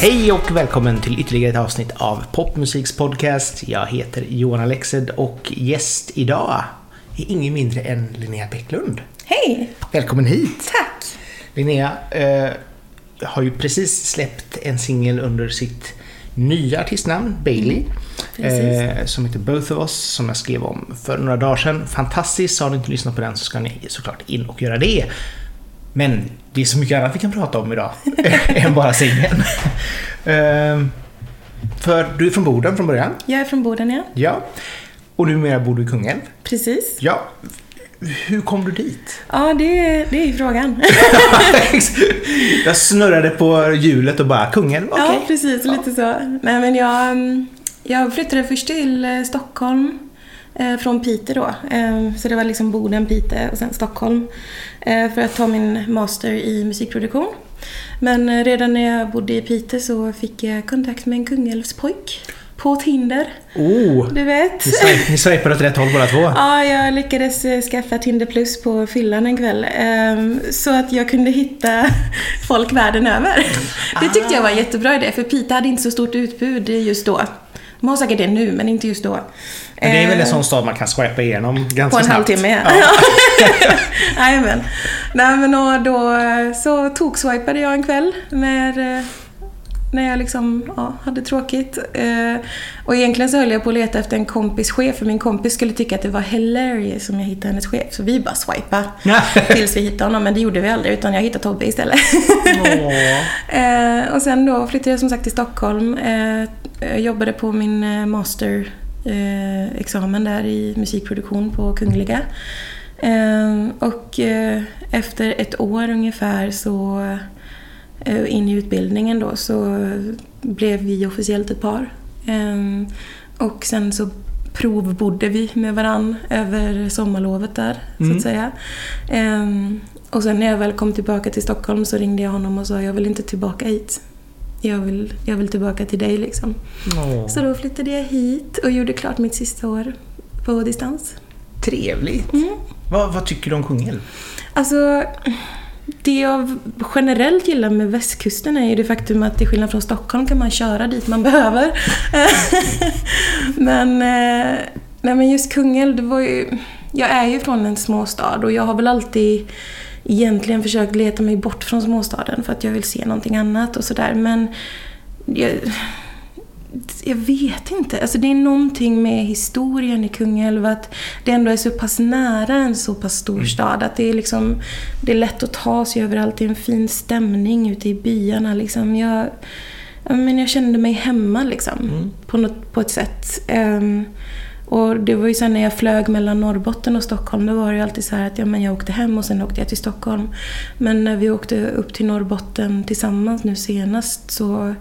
Hej och välkommen till ytterligare ett avsnitt av Popmusiks podcast. Jag heter Johan Alexed och gäst idag är ingen mindre än Linnea Bäcklund. Hej! Välkommen hit! Tack! Linnea eh, har ju precis släppt en singel under sitt nya artistnamn, Bailey. precis. eh, som heter Both of Us, som jag skrev om för några dagar sedan. Fantastiskt! Har ni inte lyssnat på den så ska ni såklart in och göra det. Men det är så mycket annat vi kan prata om idag än bara singeln. eh, för du är från Boden från början. Jag är från Boden, ja. Ja. Och numera bor du i Kungälv. Precis. Ja. Hur kom du dit? Ja, det, det är ju frågan. jag snurrade på hjulet och bara Kungälv, okej. Ja, precis. Lite så. Nej, men jag, mm, jag flyttade först till eh, Stockholm eh, från Piteå då. Eh, Så det var liksom Boden, Piteå och sen Stockholm. För att ta min master i musikproduktion. Men redan när jag bodde i Piteå så fick jag kontakt med en Kungälvspojk på Tinder. Oh, Du vet. ni swipade åt rätt håll båda två. Ja, jag lyckades eh, skaffa Tinder Plus på fyllan en kväll. ehm, Så att jag kunde hitta folk världen över. Det tyckte jag var en jättebra idé, för Pita hade inte så stort utbud just då. De har säkert det nu, men inte just då. Men det är väl en Eh, sån stad man kan swipa igenom ganska På en snabbt. halvtimme, ja. Jajamän. Nej, men och då eh, så tokswipade jag en kväll när, eh, när jag liksom, ja, hade tråkigt. Eh, Och egentligen så höll jag på att leta efter en kompis chef, för min kompis skulle tycka att det var hilarious om jag hittade hennes chef. Så vi bara swipade tills vi hittade honom, men det gjorde vi aldrig, utan jag hittade Tobbe istället. Eh, och sen då flyttade jag som sagt till Stockholm. Eh, jag jobbade på min eh, master eh, där i musikproduktion på Kungliga. Eh, och efter ett år ungefär så in i utbildningen då så blev vi officiellt ett par. Eh, och sen så provbodde vi med varann över sommarlovet där, så Mm. att säga. Ehm, och sen när jag väl kom tillbaka till Stockholm så ringde jag honom och sa jag vill inte tillbaka hit. Jag vill, jag vill tillbaka till dig liksom. Åh. Så då flyttade jag hit och gjorde klart mitt sista år på distans. Trevligt. Mm. Vad, vad tycker du om Kungälv? Alltså, det jag generellt gillar med västkusten är ju det faktum att till skillnad från Stockholm kan man köra dit man behöver. men, eh, nej men just Kungälv, det var ju... Jag är ju från en småstad och jag har väl alltid egentligen försökt leta mig bort från småstaden för att jag vill se någonting annat och sådär. Men jag, jag vet inte. Alltså det är någonting med historien i Kungälv att det ändå är så pass nära en så pass stor stad. Att det är liksom, det är lätt att ta sig överallt. Det är en fin stämning ute i byarna liksom. Jag, ja, men jag kände mig hemma liksom. På, något, på ett sätt. Ehm, och det var ju sen när jag flög mellan Norrbotten och Stockholm, då var det ju alltid så här att ja, men jag åkte hem och sen åkte jag till Stockholm. Men när vi åkte upp till Norrbotten tillsammans nu senast så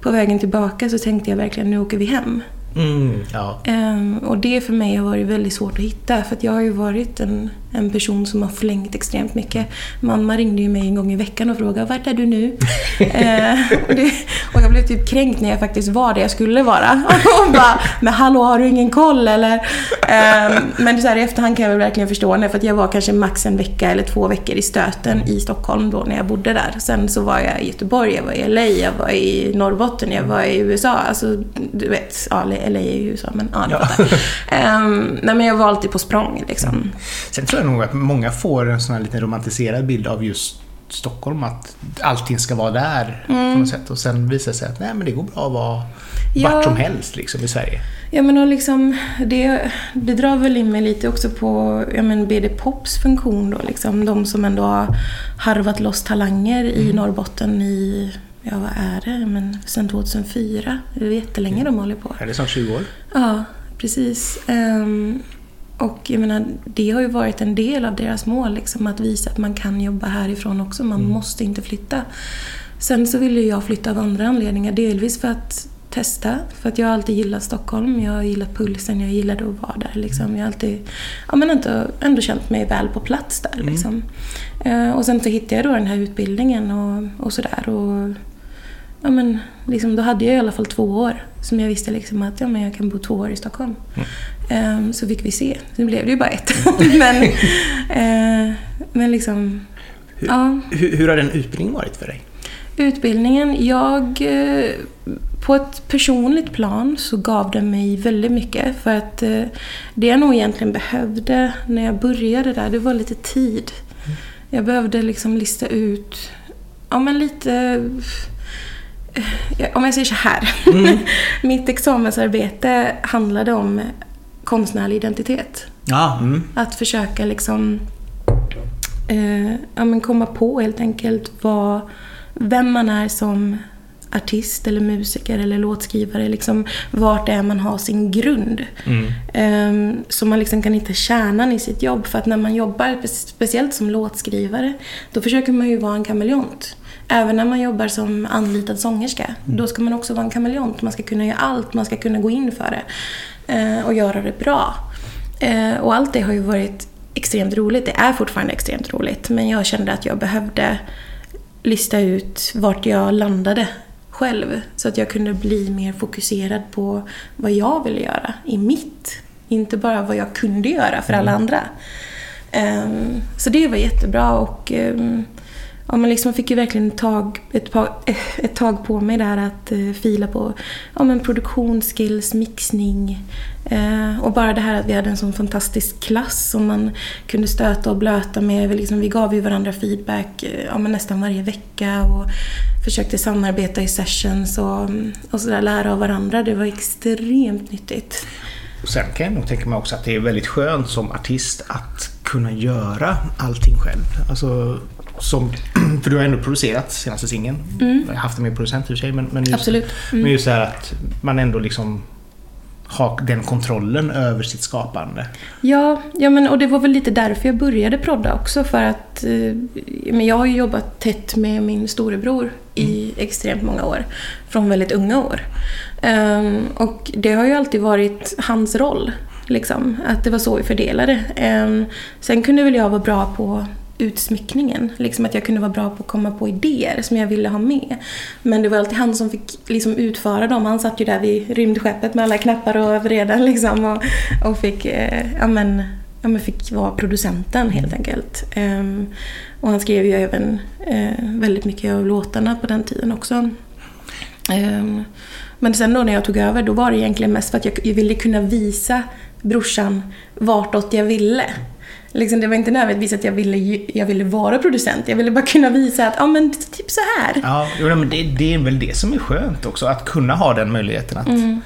på vägen tillbaka så tänkte jag verkligen nu åker vi hem. Mm, ja. Ehm, och det för mig har varit väldigt svårt att hitta för att jag har ju varit en, en person som har flängt extremt mycket. Mamma ringde ju mig en gång i veckan och frågade vart är du nu? Ehm, och, det, och jag blev typ kränkt när jag faktiskt var där jag skulle vara. Och bara, men hallå har du ingen koll eller? Ehm, men så här, i efterhand kan jag väl verkligen förstå det för att jag var kanske max en vecka eller två veckor i stöten i Stockholm då när jag bodde där. Sen så var jag i Göteborg, jag var i LA, jag var i Norrbotten, jag var i USA. Alltså du vet, ja, LA är ju USA men ja, ni Ja. fattar. Ehm, nej men jag var alltid på språng liksom. Sen tror jag nog att många får en sån här lite romantiserad bild av just Stockholm. Att allting ska vara där på något sätt. Och sen visar det sig att nej, men det går bra att vara Ja. vart som helst liksom, i Sverige. Ja men och liksom, det, det drar väl in mig lite också på ja, men BD Pops funktion då liksom. De som ändå har harvat loss talanger i Norrbotten i, ja vad är det, men sen 2004. Det är jättelänge de håller på. Är det som 20 år? Ja, precis. Ehm, och jag menar, det har ju varit en del av deras mål, liksom, att visa att man kan jobba härifrån också. Man måste inte flytta. Sen så ville jag flytta av andra anledningar. Delvis för att testa, för att jag har alltid gillat Stockholm. Jag gillat pulsen, jag gillade att vara där. Liksom. Jag har alltid ja, men ändå, ändå känt mig väl på plats där. Liksom. Eh, och sen så hittade jag då den här utbildningen och, och sådär. Och ja, men, liksom, då hade jag i alla fall två år som jag visste liksom att ja, men jag kan bo två år i Stockholm. Ehm, så fick vi se. Nu blev det ju bara ett. men, eh, men liksom... Hur, Ja. hur, hur har den utbildningen varit för dig? Utbildningen, jag... eh, På ett personligt plan så gav den mig väldigt mycket. För att eh, det jag nog egentligen behövde när jag började där, det var lite tid. Jag behövde liksom lista ut, ja men lite... eh, Om jag säger så här. Mitt examensarbete handlade om konstnärlig identitet. Ja. Mm. Att försöka liksom eh, ja, men komma på helt enkelt vad, vem man är som artist eller musiker eller låtskrivare. Liksom, vart det är man har sin grund. Mm. Eh, så man liksom kan hitta kärnan i sitt jobb. För att när man jobbar, speciellt som låtskrivare, då försöker man ju vara en kameleont. Även när man jobbar som anlitad sångerska. Då ska man också vara en kameleont. Man ska kunna göra allt, man ska kunna gå in för det. Eh, och göra det bra. Eh, och allt det har ju varit extremt roligt. Det är fortfarande extremt roligt. Men jag kände att jag behövde lista ut vart jag landade själv. Så att jag kunde bli mer fokuserad på vad jag ville göra i mitt. Inte bara vad jag kunde göra för alla andra. Ehm, så det var jättebra och ehm, ja, men liksom fick ju verkligen ett tag, ett, par, eh, ett tag på mig där att eh, fila på ja, men produktionsskills, mixning eh, och bara det här att vi hade en sån fantastisk klass som man kunde stöta och blöta med. Vi, liksom, vi gav ju varandra feedback eh, ja, men nästan varje vecka och försökte samarbeta i sessions och, mm, och sådär, lära av varandra. Det var extremt nyttigt. Och sen kan jag nog tänka mig också att det är väldigt skönt som artist att kunna göra allting själv. Alltså, som, för du har ändå producerat senaste singeln. Jag har haft en med producent i och för sig. Men, men just, Absolut. Mm. Men just det här att man ändå liksom har den kontrollen över sitt skapande. Ja, ja men, och det var väl lite därför jag började prodda också. För att eh, men jag har ju jobbat tätt med min storebror i extremt många år. Från väldigt unga år. Ehm, och det har ju alltid varit hans roll. Liksom, att det var så vi fördelade. Ehm, sen kunde väl jag vara bra på utsmyckningen. Liksom att jag kunde vara bra på att komma på idéer som jag ville ha med. Men det var alltid han som fick liksom utföra dem. Han satt ju där vid rymdskeppet med alla knappar och vreden liksom och, och fick, eh, ja, men, ja, men fick vara producenten helt enkelt. Ehm, och han skrev ju även eh, väldigt mycket av låtarna på den tiden också. Ehm, men sen då när jag tog över, då var det egentligen mest för att jag, jag ville kunna visa brorsan vartåt jag ville. Liksom, det var inte nödvändigtvis att jag ville, jag ville vara producent. Jag ville bara kunna visa att, ja men typ så här. Ja, jo, men det, det är väl det som är skönt också. Att kunna ha den möjligheten att, Mm.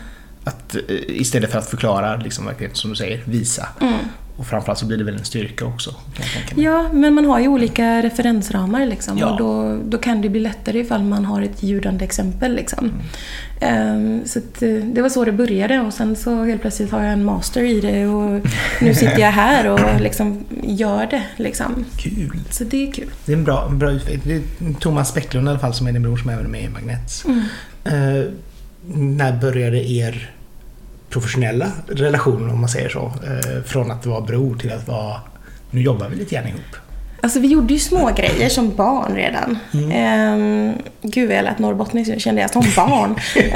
att eh, istället för att förklara, liksom, som du säger, visa. Mm. Och framförallt så blir det väl en styrka också. Ja, men man har ju olika referensramar liksom. Ja. Och då, då kan det bli lättare ifall man har ett ljudande exempel liksom. Ehm, så att, eh, det var så det började och sen så helt plötsligt har jag en master i det och nu sitter jag här och liksom gör det liksom. Kul! Så det är kul. Det är en bra, en bra utveckling. Det är Thomas Bäcklund i alla fall som är din bror som även är med i Magnets. Mm. Eh, när började er professionella relationen om man säger så? Eh, från att vara bror till att vara nu jobbar vi lite grann ihop. Alltså vi gjorde ju små grejer som barn redan. Mm. gud vad jag lät norrbottnisk, nu kände jag som barn.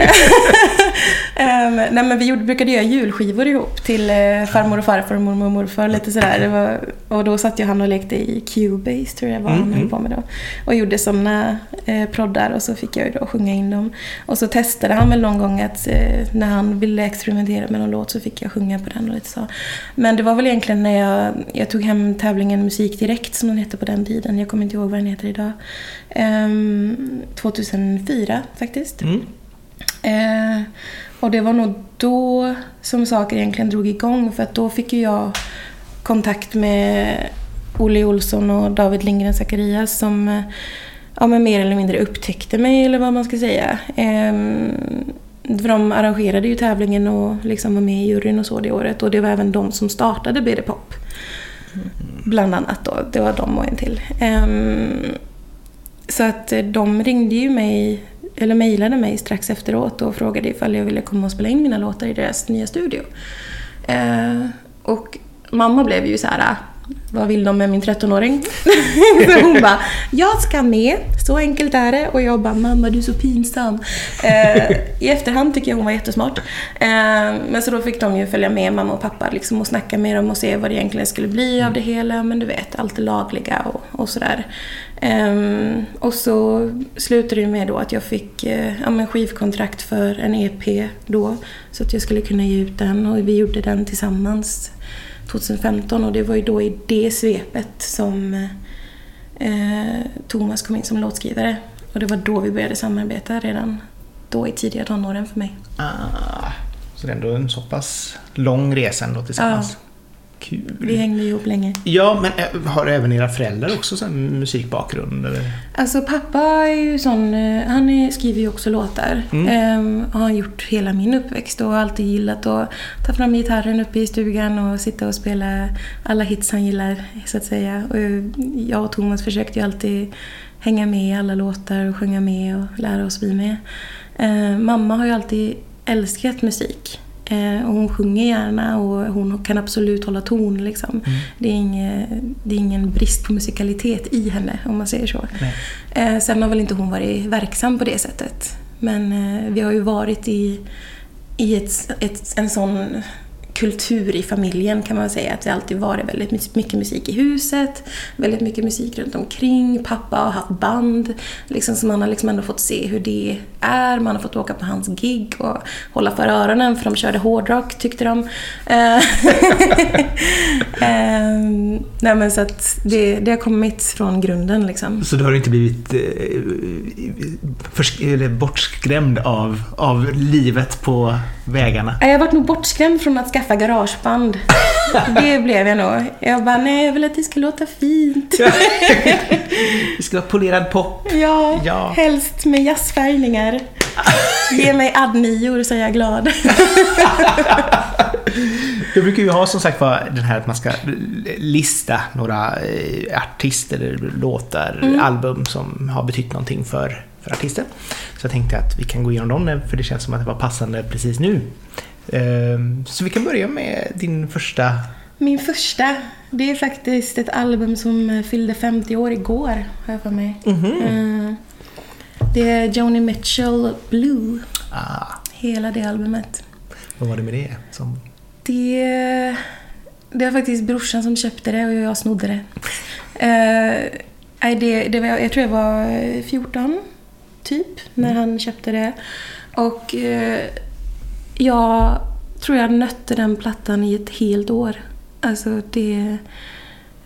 Ehm, nej men vi gjorde, brukade göra julskivor ihop till eh, farmor och farfar och mormor och morfar. Lite sådär. Var, och då satt ju han och lekte i Cubase tror jag var han höll på med då. Och gjorde sådana eh, proddar och så fick jag ju då sjunga in dem. Och så testade han väl någon gång att eh, när han ville experimentera med någon låt så fick jag sjunga på den och lite så. Men det var väl egentligen när jag, jag tog hem tävlingen Musik Direkt som den hette på den tiden. Jag kommer inte ihåg vad den heter idag. Ehm, 2004 faktiskt. Mm. Eh, och det var nog då som saker egentligen drog igång för att då fick ju jag kontakt med Olle Olsson och David Lindgren Zacharias som eh, ja, men mer eller mindre upptäckte mig eller vad man ska säga. Ehm, för de arrangerade ju tävlingen och liksom var med i juryn och så det året och det var även de som startade BD Pop. Bland annat då. Det var de och en till. Ehm, så att eh, de ringde ju mig, eller mejlade mig strax efteråt och frågade ifall jag ville komma och spela in mina låtar i deras nya studio. Ehm, och mamma blev ju så här, vad vill de med min 13-åring? så hon bara, jag ska med. Så enkelt är det. Och jag bara, mamma du är så pinsam. Eh, I efterhand tycker jag hon var jättesmart. Eh, men så då fick de ju följa med mamma och pappa liksom, och snacka med dem och se vad det egentligen skulle bli av det hela. Men du vet, allt det lagliga och, och sådär. Um, och så slutade det med då att jag fick uh, ja, men skivkontrakt för en EP då. Så att jag skulle kunna ge ut den och vi gjorde den tillsammans 2015 och det var ju då i det svepet som uh, Thomas kom in som låtskrivare. Och det var då vi började samarbeta redan då i tidiga tonåren för mig. Ah, så det är ändå en så pass lång resa ändå tillsammans. Ja. Kul. Vi hängde ihop länge. Ja, men eh, har även era föräldrar också sån musikbakgrund? Eller? Alltså pappa är ju sån, eh, han skriver ju också låtar. Mm. Ehm, har gjort hela min uppväxt och har alltid gillat att ta fram gitarren uppe i stugan och sitta och spela alla hits han gillar, så att säga. Och jag och Thomas försökte ju alltid hänga med i alla låtar och sjunga med och lära oss vi med. Ehm, mamma har ju alltid älskat musik. Eh, och hon sjunger gärna och hon kan absolut hålla ton. Liksom. Mm. Det, är inge, det är ingen brist på musikalitet i henne, om man säger så. Eh, sen har väl inte hon varit verksam på det sättet. Men eh, vi har ju varit i, i ett, ett, en sån kultur i familjen kan man säga. Att det alltid varit väldigt mycket musik i huset, väldigt mycket musik runt omkring. Pappa har haft band, liksom, så man har liksom ändå fått se hur det är. Man har fått åka på hans gig och hålla för öronen för de körde hårdrock tyckte de. Ehm, nej men så att det, det har kommit från grunden liksom. Så du har inte blivit eh, bortskrämd av, av livet på vägarna? Jag har varit nog bortskrämd från att skaffa garageband. Det blev jag nog. Jag bara, nej jag vill att det ska låta fint. det ska vara polerad pop. Ja, ja. helst med jazzfärgningar. Ge mig add-nior så är jag glad. Jag brukar ju ha som sagt var den här att man ska lista några eh, artister, låtar, mm. album som har betytt någonting för, för artisten. Så jag tänkte att vi kan gå igenom dem för det känns som att det var passande precis nu. Ehm, så vi kan börja med din första. Min första, det är faktiskt ett album som fyllde 50 år igår, har jag för mig. Mm -hmm. Det är Joni Mitchell Blue. Ah. Hela det albumet. Vad var det med det? Som... Det, det var faktiskt brorsan som köpte det och jag snodde det. uh, det, det var, jag tror jag var 14, typ, när mm. han köpte det. Och uh, jag tror jag nötte den plattan i ett helt år. Alltså det,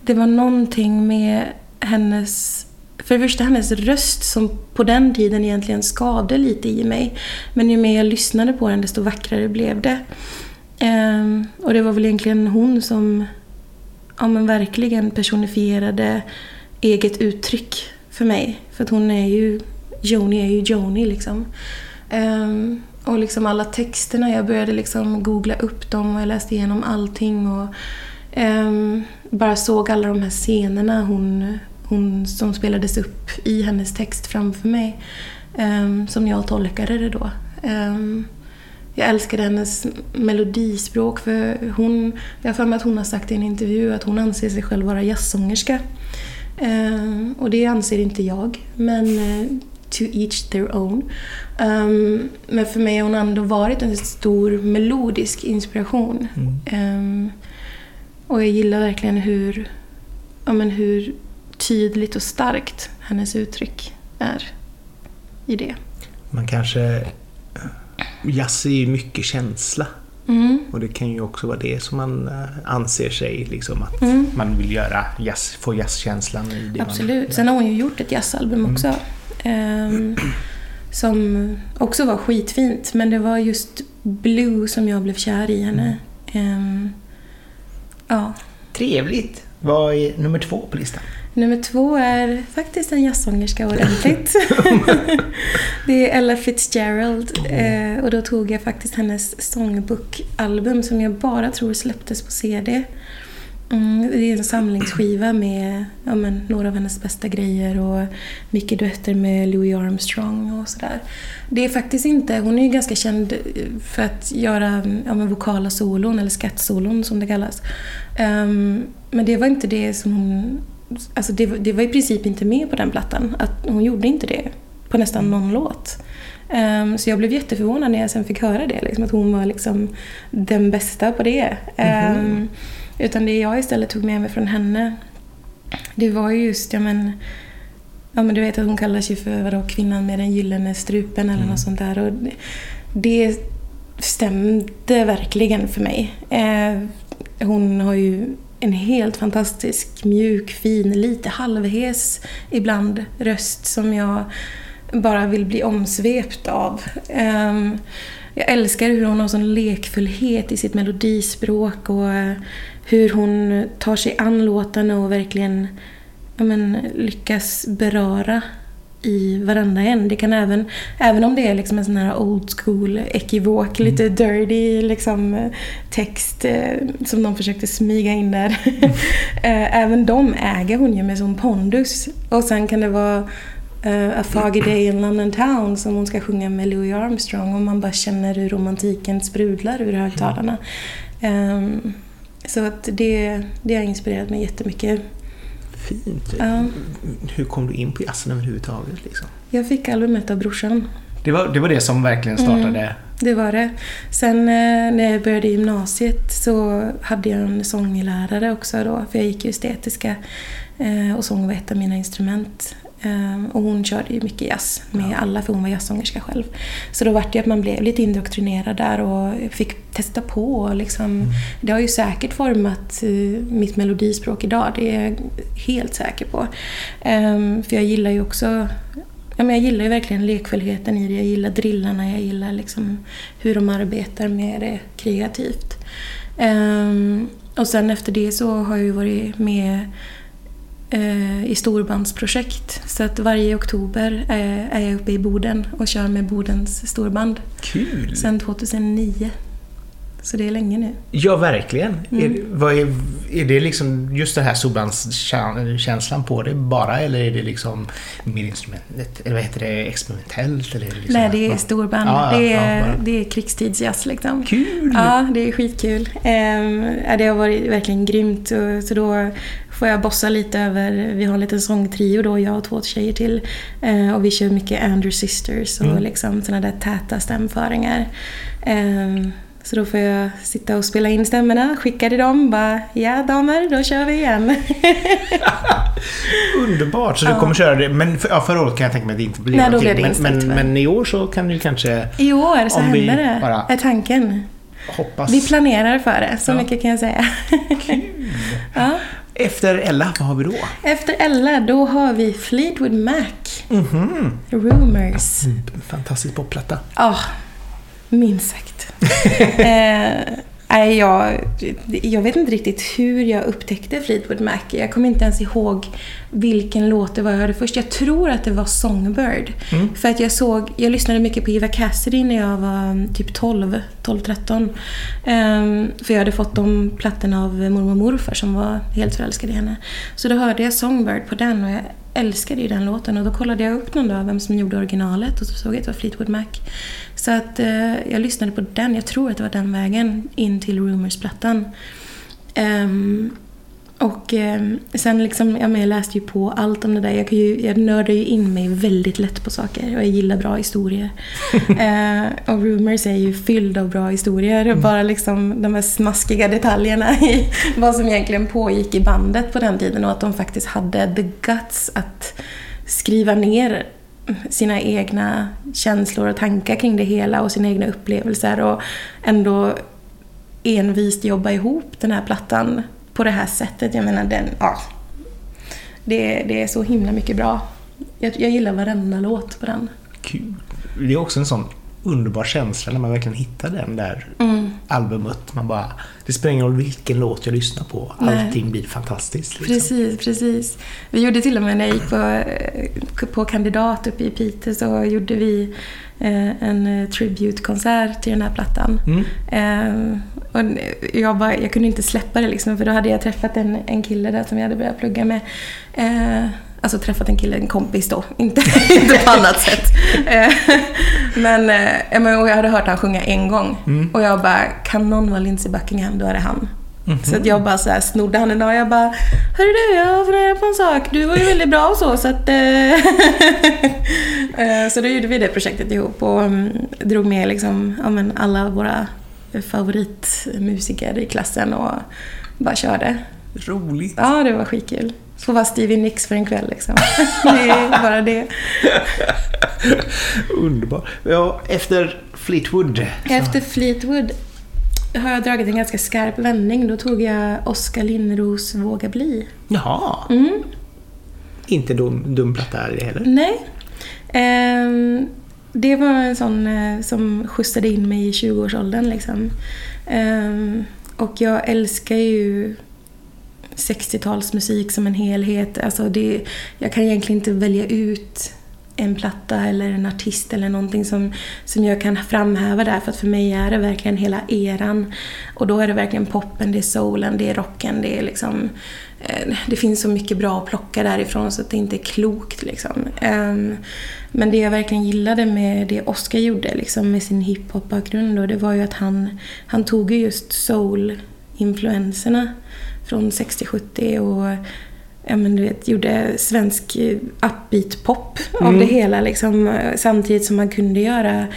det var någonting med hennes för det första hennes röst som på den tiden egentligen skavde lite i mig. Men ju mer jag lyssnade på den desto vackrare blev det. Ehm, och det var väl egentligen hon som ja, men verkligen personifierade eget uttryck för mig. För att hon är ju, Joni är ju Joni liksom. Ehm, och liksom alla texterna, jag började liksom googla upp dem och jag läste igenom allting och um, bara såg alla de här scenerna hon, hon, som spelades upp i hennes text framför mig. Um, som jag tolkade det då. Um, jag älskade hennes melodispråk för hon, jag har för mig att hon har sagt i en intervju att hon anser sig själv vara jazzsångerska. Um, och det anser inte jag, men uh, to each their own. Um, men för mig har hon ändå varit en stor melodisk inspiration. Mm. Um, och jag gillar verkligen hur, ja, men hur tydligt och starkt hennes uttryck är i det. Man kanske... Jazz är ju mycket känsla. Mm. Och det kan ju också vara det som man eh, anser sig liksom att mm. man vill göra jazz, få jazzkänslan i det Absolut. Man Sen har hon ju gjort ett jazzalbum mm. också. Um, som också var skitfint. Men det var just Blue som jag blev kär i henne. Um, ja. Trevligt. Vad är nummer två på listan? Nummer två är faktiskt en jazzsångerska ordentligt. det är Ella Fitzgerald. Eh, och då tog jag faktiskt hennes sångbokalbum som jag bara tror släpptes på CD. Mm, det är en samlingsskiva med ja, men, några av hennes bästa grejer och mycket duetter med Louis Armstrong och sådär. Det är faktiskt inte, hon är ju ganska känd för att göra ja, men, vokala solon eller skattsolon som det kallas. Um, men det var inte det som hon, alltså det, det var i princip inte med på den plattan. Att hon gjorde inte det på nästan någon låt. Um, så jag blev jätteförvånad när jag sen fick höra det, liksom, att hon var liksom den bästa på det. Mm -hmm. Utan det jag istället tog med mig från henne, det var ju just, ja men, ja men du vet att hon kallar sig för vadå, kvinnan med den gyllene strupen eller mm. något sånt där. Och det, det stämde verkligen för mig. Eh, hon har ju en helt fantastisk, mjuk, fin, lite halvhes ibland röst som jag bara vill bli omsvept av. Um, jag älskar hur hon har sån lekfullhet i sitt melodispråk och eh, hur hon tar sig an låtarna och verkligen ja, men, lyckas beröra i varenda en. Det kan även, även om det är liksom en sån här old school, ekivok, mm. lite dirty liksom, text eh, som de försökte smyga in där. Eh, även de äger hon ju med sån pondus. Och sen kan det vara uh, A Foggy Day in London Town som hon ska sjunga med Louis Armstrong och man bara känner hur romantiken sprudlar ur högtalarna. Um, så att det, det har inspirerat mig jättemycket. Fint. Ja. Hur kom du in på jazzen överhuvudtaget? Liksom? Jag fick albumet av brorsan. Det var, det var det som verkligen startade? Mm, det var det. Sen eh, när jag började gymnasiet så hade jag en sånglärare också då, för jag gick ju estetiska eh, och sång var ett av mina instrument. Ehm, och hon körde ju mycket jazz med alla för hon var jazzsångerska själv. Så då var det att man blev lite indoktrinerad där och fick testa på. Och liksom, mm. Det har ju säkert format uh, mitt melodispråk idag, det är jag helt säker på. Um, för jag gillar ju också Ja, men jag gillar ju verkligen lekfullheten i det. Jag gillar drillarna, jag gillar liksom hur de arbetar med det kreativt. Um, och sen efter det så har jag ju varit med Eh, i storbandsprojekt. Så att varje oktober är jag uppe i Boden och kör med Bodens storband. Kul! Sen 2009. Så det är länge nu. Ja, verkligen. Mm. Är, vad är, är det liksom just den här storbandskänslan på det bara eller är det liksom mer instrumentet, eller vad heter det, experimentellt? Eller är det liksom Nej, det är storband. Ja, det, är, ja, det är krigstidsjazz liksom. Kul! Ja, det är skitkul. Um, det har varit verkligen grymt. Så då får jag bossa lite över, vi har en liten sångtrio då, jag och två tjejer till. Uh, och vi kör mycket Andrew Sisters och mm. liksom sådana där täta stämföringar. Um, så då får jag sitta och spela in stämmorna, skicka till dem, bara ja damer, då kör vi igen. Underbart! Så du kommer köra det, men för, ja, förra året kan jag tänka mig att det inte blev Nej, då blev det men, men, men, i år så kan du kanske... I år så händer det, bara är tanken. Hoppas. Vi planerar för det, så ja. mycket kan jag säga. Kul! ja. Efter Ella, vad har vi då? Efter Ella, då har vi Fleetwood Mac. Mm -hmm. Rumors. Fantastisk popplatta. Ja, minst sagt. eh, Nej, jag, jag vet inte riktigt hur jag upptäckte Fleetwood Mac. Jag kommer inte ens ihåg vilken låt det var jag hörde först. Jag tror att det var Songbird. Mm. För att jag såg, jag lyssnade mycket på Eva Cassidy när jag var mm, typ 12, 12-13. Um, för jag hade fått de plattorna av mormor och morfar som var helt förälskade i henne. Så då hörde jag Songbird på den och jag älskade ju den låten och då kollade jag upp någon dag vem som gjorde originalet och så såg jag att det var Fleetwood Mac. Så att eh, jag lyssnade på den, jag tror att det var den vägen in till Rumors-plattan. Um, och eh, sen liksom, ja, men jag läste ju på allt om det där. Jag, ju, jag nördar ju in mig väldigt lätt på saker och jag gillar bra historier. eh, och Rumors är ju fylld av bra historier. Mm. Bara liksom de här smaskiga detaljerna i vad som egentligen pågick i bandet på den tiden och att de faktiskt hade the guts att skriva ner sina egna känslor och tankar kring det hela och sina egna upplevelser och ändå envist jobba ihop den här plattan på det här sättet. Jag menar, den, ja. Det, det är så himla mycket bra. Jag, jag gillar varenda låt på den. Kul. Det är också en sån underbar känsla när man verkligen hittar den där Mm. albumet. Man bara, det spelar ingen roll vilken låt jag lyssnar på. Nej. Allting blir fantastiskt. Liksom. Precis, precis. Vi gjorde till och med när jag gick på, eh, på kandidat uppe i Piteå så gjorde vi eh, en eh, tributekonsert till den här plattan. Mm. Eh, och jag, bara, jag kunde inte släppa det liksom, för då hade jag träffat en, en kille där som jag hade börjat plugga med. Eh, alltså träffat en kille, en kompis då, inte, inte på annat sätt. Eh, men, eh, men och jag hade hört han sjunga en gång. Mm. Och jag bara, kan någon vara Lindsey Buckingham, då är det han. Mhm. Så att jag bara så här snodde han en dag och jag bara Hörru du, jag funderar på en sak. Du var ju väldigt bra och så så att... eh, så då gjorde vi det projektet ihop och mm, drog med liksom, ja, men alla våra favoritmusiker i klassen och bara körde. Roligt. Ja, det var skitkul. Få vara Stevie Nicks för en kväll liksom. Det är bara det. Underbar. Ja, efter Fleetwood. så- Efter Fleetwood har jag dragit en ganska skarp vändning. Då tog jag Oskar Linnros Våga bli. Jaha. Mm. Inte dum, dum platta heller. Nej. Ehm, det var en sån eh, som skjutsade in mig i 20-årsåldern liksom. Ehm, och jag älskar ju 60-talsmusik som en helhet. Alltså det, jag kan egentligen inte välja ut en platta eller en artist eller någonting som, som jag kan framhäva där. För att för mig är det verkligen hela eran. Och då är det verkligen poppen, det är soulen, det är rocken, det är liksom... Eh, det finns så mycket bra att plocka därifrån så att det inte är klokt liksom. Ehm, men det jag verkligen gillade med det Oscar gjorde liksom, med sin hiphop-bakgrund då, det var ju att han, han tog ju just soul-influenserna från 60-70 och ja, men du vet, gjorde svensk eh, upbeat pop av Mm. det hela liksom, eh, samtidigt som man kunde göra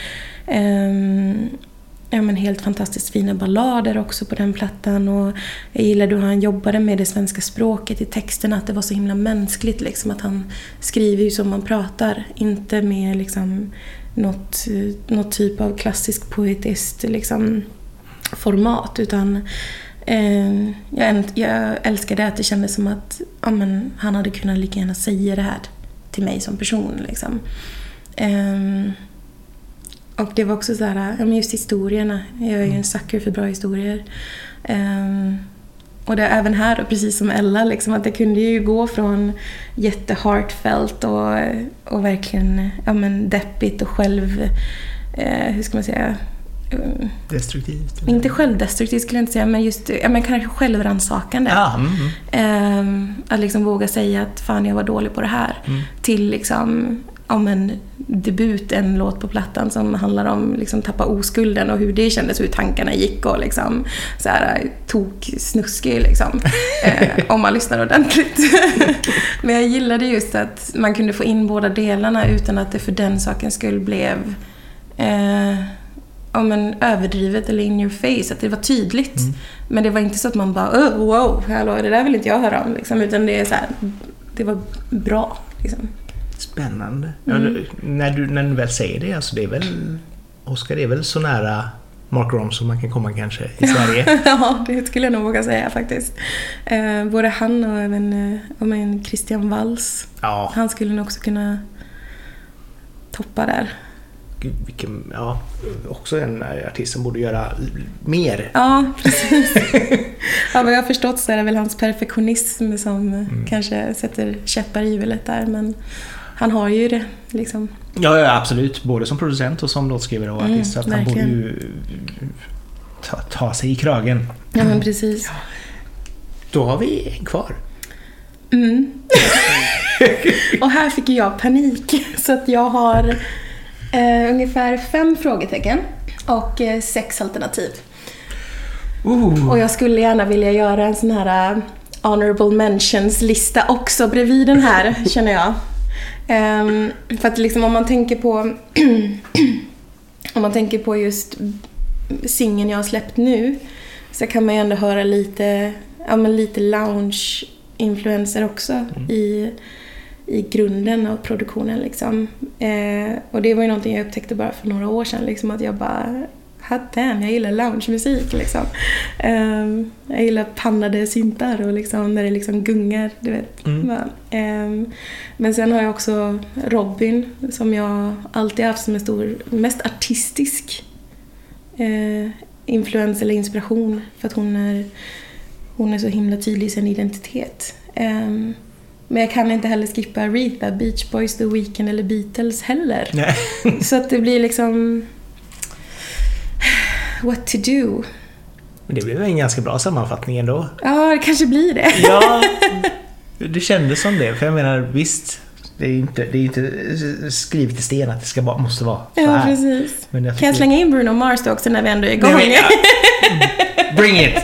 ehm, ja, men helt fantastiskt fina ballader också på den plattan. Och jag gillade hur han jobbade med det svenska språket i texterna, att det var så himla mänskligt. Liksom, att han skriver ju som man pratar, inte med liksom, något, eh, något typ av klassisk poetiskt liksom, format. Utan eh, jag, jag älskade att det kändes som att ja, men, han hade kunnat lika gärna säga det här till mig som person. Liksom. Ehm, och det var också så här, ja men just historierna. Jag är ju en sucker för bra historier. Ehm, och det är även här, precis som Ella, liksom, att det kunde ju gå från jätteheartfelt och, och verkligen ja, men deppigt och själv... Eh, hur ska man säga? Eh, Destruktivt. eller? inte självdestruktivt skulle jag inte säga, men just ja, men kanske självrannsakande. Ja, mm, mm. Ehm, att liksom våga säga att fan jag var dålig på det här. Mm. Till liksom, om en debut, en låt på plattan som handlar om liksom tappa oskulden och hur det kändes, hur tankarna gick och liksom så här tok snuskig liksom. eh, om man lyssnar ordentligt. Men jag gillade just att man kunde få in båda delarna utan att det för den sakens skull blev eh, ja, men överdrivet eller in your face, att det var tydligt. Mm. Men det var inte så att man bara oh, wow, hallå, det där vill inte jag höra om. Liksom, utan det är så här, det var bra. Liksom. Spännande. Ja, Mm. du- när, du, när du väl säger det, alltså det är väl... Oscar är väl så nära Mark Ronson man kan komma kanske i Sverige. ja, det skulle jag nog våga säga faktiskt. Eh, både han och även eh, ja, men Christian Walls. Ja, Han skulle nog också kunna toppa där. Gud, vilken... Ja, också en artist som borde göra mer. Ja, precis. ja, vad jag har förstått så är det väl hans perfektionism som eh, kanske sätter käppar i hjulet där. Men han har ju det liksom. Ja, ja, absolut. Både som producent och som låtskrivare och Mm, artist. så att han borde ju ta, ta sig i kragen. Ja, men precis. Då har vi en kvar. Mm. och här fick jag panik. Så att jag har eh, ungefär fem frågetecken och eh, sex alternativ. Uh, Och jag skulle gärna vilja göra en sån här eh, honorable mentions-lista också bredvid den här, känner jag. Ehm, för att liksom om man tänker på om man tänker på just singeln jag har släppt nu så kan man ju ändå höra lite, ja, men lite lounge-influenser också i, i grunden av produktionen. Liksom. Eh, och det var ju någonting jag upptäckte bara för några år sedan, liksom, att jag bara hot damn, jag gillar loungemusik liksom. Um, jag gillar pannade syntar och liksom när det liksom gungar, du vet. Mm. Um, men sen har jag också Robin som jag alltid haft som en stor, mest artistisk uh, influens eller inspiration för att hon är, hon är så himla tydlig i sin identitet. Men jag kan inte heller skippa Aretha, Beach Boys, The Weeknd eller Beatles heller. Nej. Så att det blir liksom... What to do? Men det blev en ganska bra sammanfattning ändå. Ja, det kanske blir det. Ja, det kändes som det. För jag menar, visst. Det är inte, det är inte skrivet i sten att det ska bara, måste vara så Ja, här. precis. Men jag Kan jag slänga in Bruno Mars då också när vi ändå är igång? Nej, men, ja. Bring it!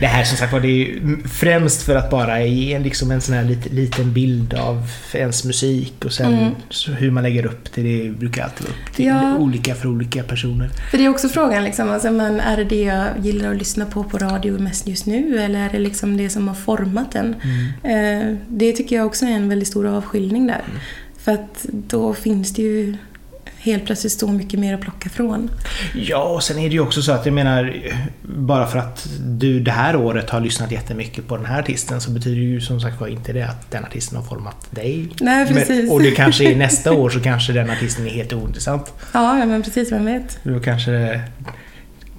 Det här som sagt var, det är ju främst för att bara ge en, liksom en sån här lit, liten bild av ens musik och sen Mm. hur man lägger upp det, det brukar alltid vara upp till Ja. olika för olika personer. För det är också frågan, liksom, alltså, men är det det jag gillar att lyssna på på radio mest just nu eller är det liksom det som har format den? Eh, det tycker jag också är en väldigt stor avskiljning där. För att då finns det ju helt plötsligt så mycket mer att plocka från. Ja, och sen är det ju också så att jag menar, bara för att du det här året har lyssnat jättemycket på den här artisten så betyder ju som sagt var inte det att den artisten har format dig. Nej, precis. Men, och det kanske är nästa år så kanske den artisten är helt ointressant. Ja, ja, men precis, vem vet? Då kanske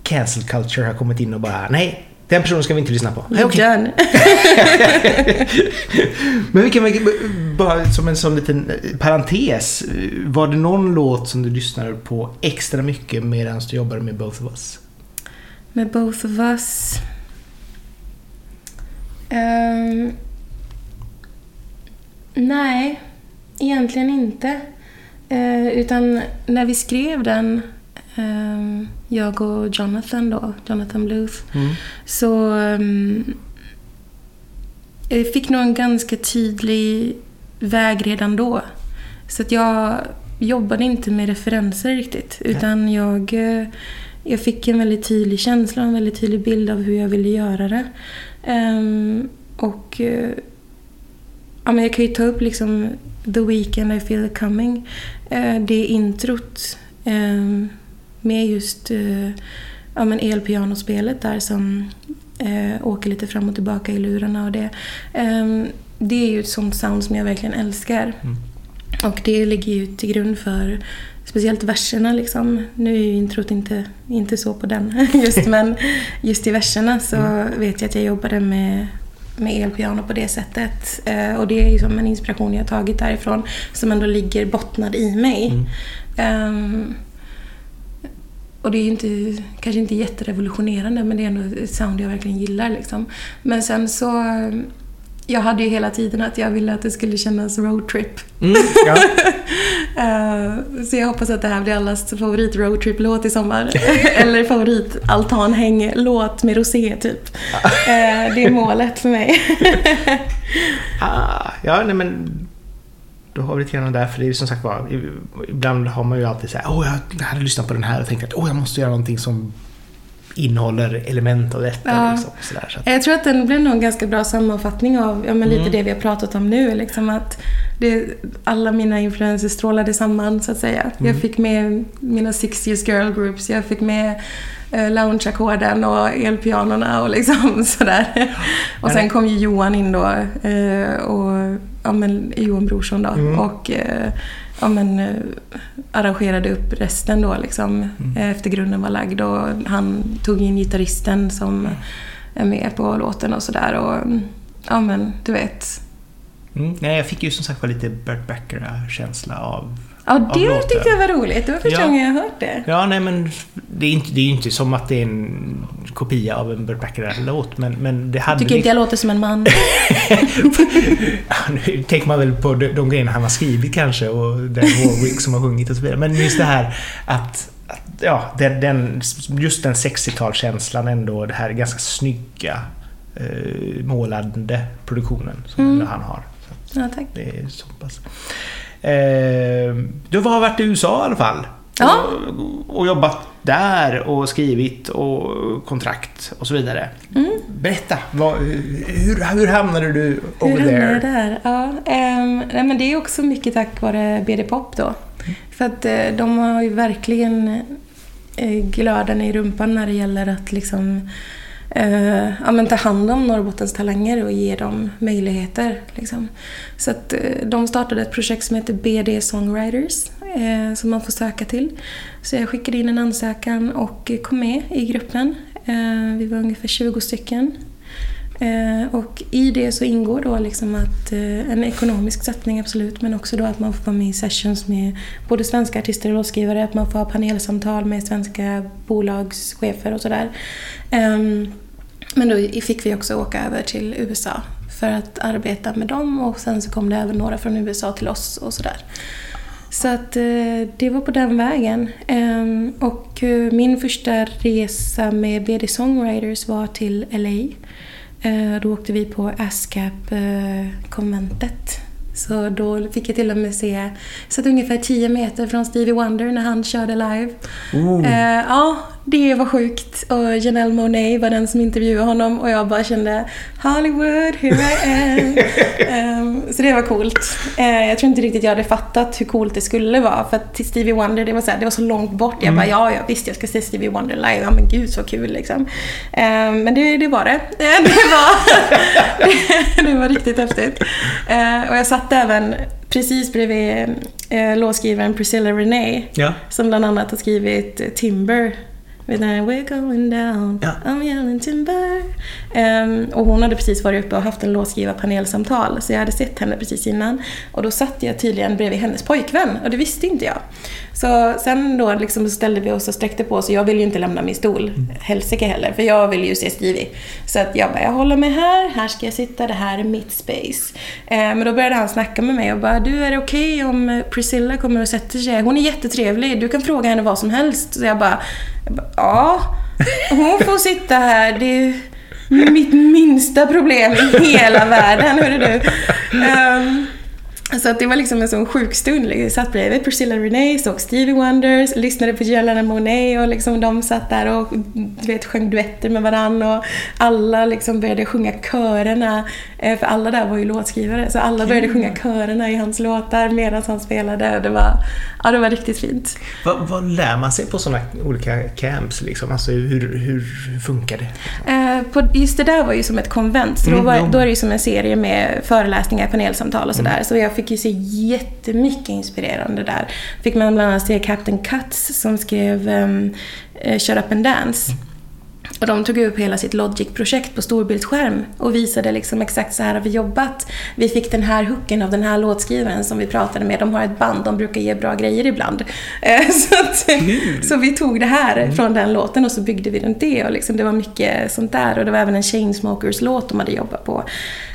cancel culture har kommit in och bara nej, den personen ska vi inte lyssna på. Okej. Done. Men vi kan bara som en sån liten parentes. Var det någon låt som du lyssnade på extra mycket medan du jobbade med Both of Us? Med Both of Us. Ehm, nej, egentligen inte. Eh, utan när vi skrev den, ehm, jag och Jonathan då, Jonathan Bluth, Mm. så um, jag fick nog en ganska tydlig väg redan då. Så att jag jobbade inte med referenser riktigt. Utan jag, eh, jag fick en väldigt tydlig känsla och en väldigt tydlig bild av hur jag ville göra det. Ehm, och eh, ja, men jag kan ju ta upp liksom The Weeknd I feel it coming. Eh, det introt ehm, med just eh, ja, men elpianospelet där som eh, åker lite fram och tillbaka i lurarna och det. Ehm, det är ju ett sånt sound som jag verkligen älskar. Mm. Och det ligger ju till grund för speciellt verserna liksom. Nu är ju introt inte, inte så på den just men just i verserna så vet jag att jag jobbade med med elpiano på det sättet. Eh, och det är ju som en inspiration jag tagit därifrån som ändå ligger bottnad i mig. Mm. Ehm, och det är inte, kanske inte jätterevolutionerande men det är ändå ett sound jag verkligen gillar. Liksom. Men sen så... Jag hade ju hela tiden att jag ville att det skulle kännas roadtrip. Mm, ja. Eh, så jag hoppas att det här blir allas favorit roadtrip-låt i sommar. Eller favorit altanhäng-låt med rosé, typ. Eh, det är målet för mig. Ah, ja, nej men... Då har vi lite grann där, för det är ju som sagt var, ibland har man ju alltid så här, åh jag hade lyssnat på den här och tänkt att åh jag måste göra någonting som innehåller element av detta. Ja. Liksom, så där, så att, Jag tror att den blir nog en ganska bra sammanfattning av ja, men lite Mm. det vi har pratat om nu. Liksom att det, alla mina influenser strålade samman, så att säga. Mm. Jag fick med mina 60s girl groups, jag fick med eh, loungeackorden och elpianorna och liksom sådär. Och sen kom ju Johan in då, eh, och ja, men, Johan Brorsson då. Mm. Och eh, ja, men, eh, arrangerade upp resten då liksom, Mm. eh, efter grunden var lagd. Och han tog in gitarristen som är med på låten och sådär. Och ja men, du vet. mm, nej, jag fick ju som sagt var lite Burt Bacharach-känsla av... Ja, det tyckte jag var roligt. Det var första Ja. gången jag hört det. Ja, nej men det är, inte, det är ju inte som att det är en kopia av en Burt Bacharach-låt, men, men det hade... Tycker inte jag låter som en man. Ja, nu tänker man väl på de, de grejerna han har skrivit kanske och den Warwick som har sjungit och så vidare. Men just det här att, ja, den, den, just den 60-talskänslan ändå, det här ganska snygga eh, målande produktionen som Mm. han har. Så Ja, tack. det är så pass. Eh, du har varit i USA i alla fall. Ja. Och, och jobbat där och skrivit och kontrakt och så vidare. Mm. Berätta, vad, hur, hur hamnade du over Hur there? jag där? Ja, ehm, nej, men det är också mycket tack vare BD Pop då. För att eh, de har ju verkligen eh, glöden i rumpan när det gäller att liksom eh, ja, men ta hand om Norrbottens talanger och ge dem möjligheter. Liksom. Så att, eh, de startade ett projekt som heter BD Songwriters eh, som man får söka till. Så jag skickade in en ansökan och kom med i gruppen. Eh, vi var ungefär 20 stycken. Eh, och i det så ingår då liksom att eh, en ekonomisk satsning absolut, men också då att man får vara med i sessions med både svenska artister och låtskrivare, att man får ha panelsamtal med svenska bolagschefer och sådär. Ehm, men då fick vi också åka över till USA för att arbeta med dem och sen så kom det även några från USA till oss och sådär. Så att eh, det var på den vägen. Ehm, och min första resa med BD Songwriters var till LA. Eh, då åkte vi på ASCAP-konventet. Så då fick jag till och med se, satt ungefär 10 meter från Stevie Wonder när han körde live. Oh. ja, det var sjukt. Och Janelle Monáe var den som intervjuade honom och jag bara kände Hollywood, here I am. um, så det var coolt. Uh, jag tror inte riktigt jag hade fattat hur coolt det skulle vara. För att till Stevie Wonder, det var så, här, det var så långt bort. Jag mm. bara, ja, ja, visst jag ska se Stevie Wonder live. Ja, men gud så kul liksom. Uh, men det, det var det. det, var, det, det var riktigt häftigt. Uh, och jag satt även precis bredvid eh, låtskrivaren Priscilla Renee. Ja. Som bland annat har skrivit Timber we're going down, ja. I'm yelling timber. Um, och hon hade precis varit uppe och haft en låtskrivarpanelsamtal. Så jag hade sett henne precis innan. Och då satt jag tydligen bredvid hennes pojkvän. Och det visste inte jag. Så sen då liksom ställde vi oss och sträckte på oss. Jag vill ju inte lämna min stol. Mm. Helsike heller. För jag vill ju se Stevie. Så att jag bara, jag håller mig här. Här ska jag sitta. Det här är mitt space. Uh, men då började han snacka med mig och bara, du är det okej okay om Priscilla kommer och sätter sig? Hon är jättetrevlig. Du kan fråga henne vad som helst. Så jag bara, jag bara ja, hon får sitta här. Det är mitt minsta problem i hela världen, hörru du. Um, så att det var liksom en sån sjuk stund. Jag satt bredvid Priscilla Renee, såg Stevie Wonders, lyssnade på Jelena Monet och liksom de satt där och du vet, sjöng duetter med varandra och alla liksom började sjunga körerna. Eh, för alla där var ju låtskrivare, så alla började sjunga körerna i hans låtar medan han spelade. Det var, ja, det var riktigt fint. Vad, vad lär man sig på sådana olika camps? Liksom? Alltså, hur, hur, funkar det? Eh, på, just det där var ju som ett konvent, så då, mm, var, då är det ju som en serie med föreläsningar, panelsamtal och sådär. Mm. Så jag fick ju se jättemycket inspirerande där. Fick man bland annat se Captain Cuts som skrev um, Shut Up and Dance. Och de tog upp hela sitt Logic-projekt på storbildsskärm och visade liksom exakt så här har vi jobbat. Vi fick den här hooken av den här låtskrivaren som vi pratade med. De har ett band, de brukar ge bra grejer ibland. Eh, så, att, så vi tog det här mm. från den låten och så byggde vi runt det. Och liksom det var mycket sånt där. Och det var även en Chainsmokers-låt de hade jobbat på.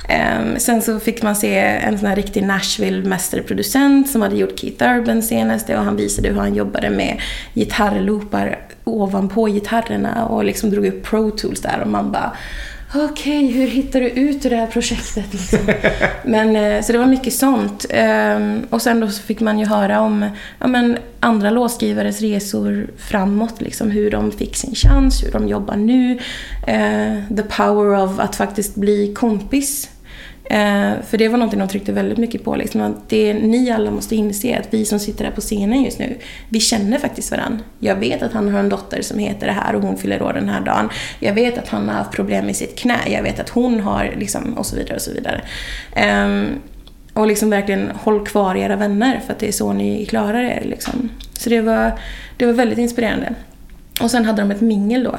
Um, sen så fick man se en sån här riktig Nashville-mästerproducent som hade gjort Keith Urban senaste och han visade hur han jobbade med gitarrloopar ovanpå gitarrerna och liksom drog upp Pro Tools där och man bara Okej, okay, hur hittar du ut ur det här projektet? Liksom? men, eh, så det var mycket sånt. Um, och sen då fick man ju höra om ja, men, andra låtskrivares resor framåt. Liksom, hur de fick sin chans, hur de jobbar nu. Uh, the power of att faktiskt bli kompis Eh, för det var någonting de tryckte väldigt mycket på. Liksom, att det ni alla måste inse att vi som sitter här på scenen just nu, vi känner faktiskt varandra. Jag vet att han har en dotter som heter det här och hon fyller år den här dagen. Jag vet att han har haft problem med sitt knä. Jag vet att hon har liksom, och så vidare och så vidare. Eh, och liksom verkligen håll kvar era vänner för att det är så ni klarar er. Liksom. Så det var, det var väldigt inspirerande. Och sen hade de ett mingel då.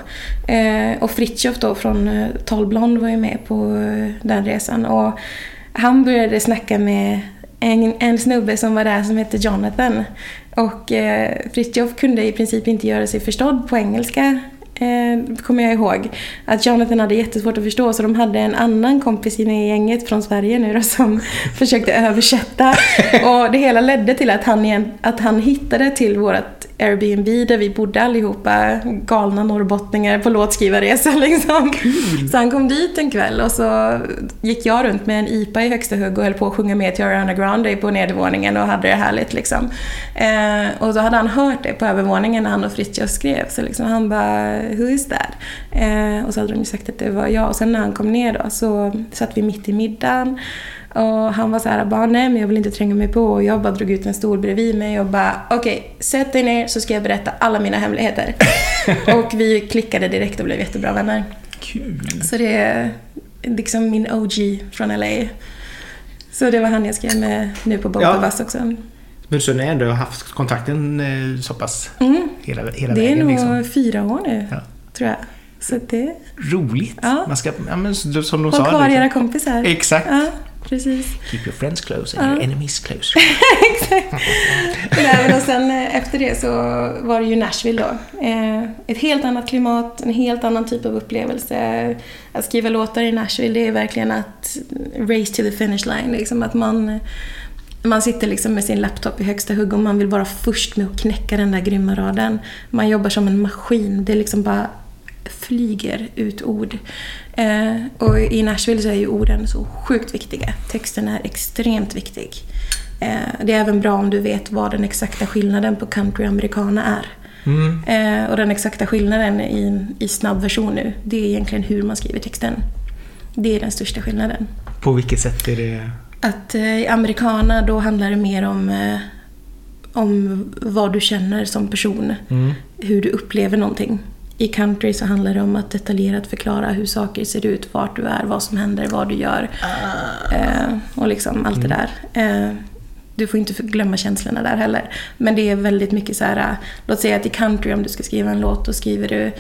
Eh, och Fritjof då från eh, Talblond var ju med på eh, den resan. Och han började snacka med en, en snubbe som var där som hette Jonathan. Och eh, Fritjof kunde i princip inte göra sig förstådd på engelska eh, kommer jag ihåg. Att Jonathan hade jättesvårt att förstå så de hade en annan kompis i gänget från Sverige nu då som försökte översätta. Och det hela ledde till att han, att han hittade till vårt Airbnb där vi bodde allihopa, galna norrbottningar på låtskrivarresa liksom. Cool. Så han kom dit en kväll och så gick jag runt med en IPA i högsta hugg och höll på att sjunga med till Ariana Grande på nedervåningen och hade det härligt liksom. Eh, och så hade han hört det på övervåningen när han och Fritiof skrev så liksom han bara “Who is that?” eh, Och så hade de ju sagt att det var jag och sen när han kom ner då så satt vi mitt i middagen Och han var så här, bara, nej men jag vill inte tränga mig på. Och jag bara drog ut en stol bredvid mig och bara, okej, okay, sätt dig ner så ska jag berätta alla mina hemligheter. och vi klickade direkt och blev jättebra vänner. Kul! Så det är liksom min OG från LA. Så det var han jag skrev med nu på Both Ja. Us också. Men så ni har ändå haft kontakten eh, så pass Mm. hela, hela Det är vägen nog liksom. fyra år nu, Ja. tror jag. Så det... Roligt! Ja. Man ska, ja, men, som de Håll sa. kvar liksom. era kompisar. Exakt! Ja, precis. Keep your friends close and your enemies close. Nej, men och sen eh, efter det så var det ju Nashville då. Eh, ett helt annat klimat, en helt annan typ av upplevelse. Att skriva låtar i Nashville, det är verkligen att race to the finish line. Liksom att man, man sitter liksom med sin laptop i högsta hugg och man vill vara först med att knäcka den där grymma raden. Man jobbar som en maskin. Det liksom bara flyger ut ord. Eh, och i Nashville så är ju orden så sjukt viktiga. Texten är extremt viktig. Eh, det är även bra om du vet vad den exakta skillnaden på country och americana är. Mm. Eh, och den exakta skillnaden i, i snabb version nu, det är egentligen hur man skriver texten. Det är den största skillnaden. På vilket sätt är det... Att eh, i americana då handlar det mer om, eh, om vad du känner som person. Mm. Hur du upplever någonting. I country så handlar det om att detaljerat förklara hur saker ser ut, vart du är, vad som händer, vad du gör. Eh, och liksom allt det där. Eh, du får inte glömma känslorna där heller. Men det är väldigt mycket så här, eh, låt säga att i country om du ska skriva en låt, då skriver du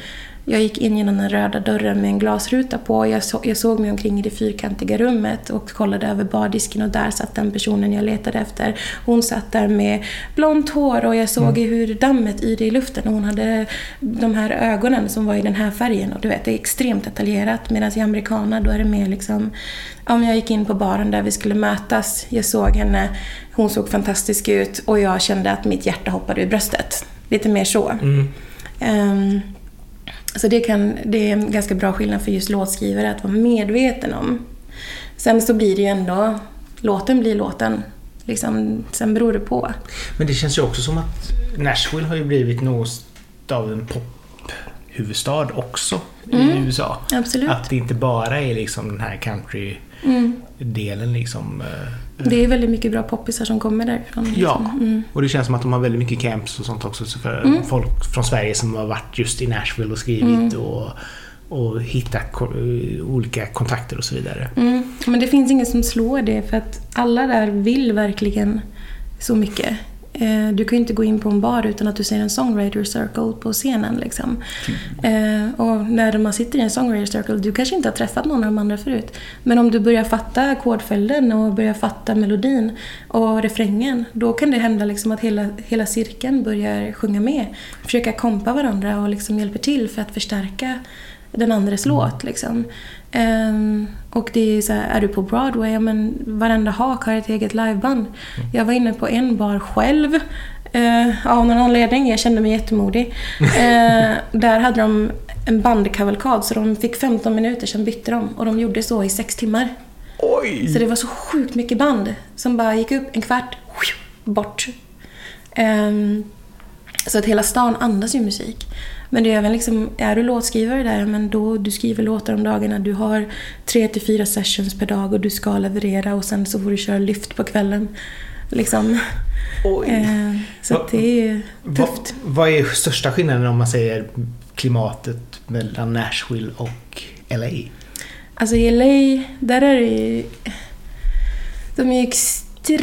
jag gick in genom den röda dörren med en glasruta på. Jag, så, jag såg mig omkring i det fyrkantiga rummet och kollade över bardisken och där satt den personen jag letade efter. Hon satt där med blont hår och jag såg hur dammet yrde i luften och hon hade de här ögonen som var i den här färgen. Och du vet, det är extremt detaljerat. Medan i americana då är det mer liksom, men jag gick in på baren där vi skulle mötas. Jag såg henne, hon såg fantastisk ut och jag kände att mitt hjärta hoppade ur bröstet. Lite mer så. Mm. Ehm, så det, kan, det är en ganska bra skillnad för just låtskrivare att vara medveten om. Sen så blir det ju ändå, låten blir låten. Liksom, sen beror det på. Men det känns ju också som att Nashville har ju blivit något av en pophuvudstad också Mm. i USA. Absolut. Att det inte bara är liksom den här country-delen Mm. liksom. Det är väldigt mycket bra poppisar som kommer därifrån. Liksom. Ja, Mm. och det känns som att de har väldigt mycket camps och sånt också så för Mm. folk från Sverige som har varit just i Nashville och skrivit och, och hittat ko- olika kontakter och så vidare. Mm. Men det finns inget som slår det för att alla där vill verkligen så mycket. Eh, du kan ju inte gå in på en bar utan att du ser en songwriter circle på scenen. Liksom. Mm. Och när man sitter i en songwriter circle, du kanske inte har träffat någon av de andra förut. Men om du börjar fatta ackordföljden och börjar fatta melodin och refrängen, då kan det hända liksom att hela, hela cirkeln börjar sjunga med. Försöka kompa varandra och liksom hjälper till för att förstärka den andres låt. Liksom. Ehm, och det är så här, är du på Broadway, ja, men varenda hak har ett eget liveband. Jag var inne på en bar själv. Uh, av någon anledning, jag kände mig jättemodig. Eh, där hade de en bandkavalkad så de fick 15 minuter, sen bytte de. Och de gjorde så i sex timmar. Oj! Så det var så sjukt mycket band som bara gick upp en kvart, bort. Ehm, så att hela stan andas ju musik. Men det är även liksom, är du låtskrivare där, men då du skriver låtar om dagarna. Du har tre till fyra sessions per dag och du ska leverera och sen så får du köra lyft på kvällen. Liksom. Ehm, så Va- det är tufft. Vad, vad är största skillnaden om man säger klimatet mellan Nashville och LA? Alltså i LA, där är det ju... De är ju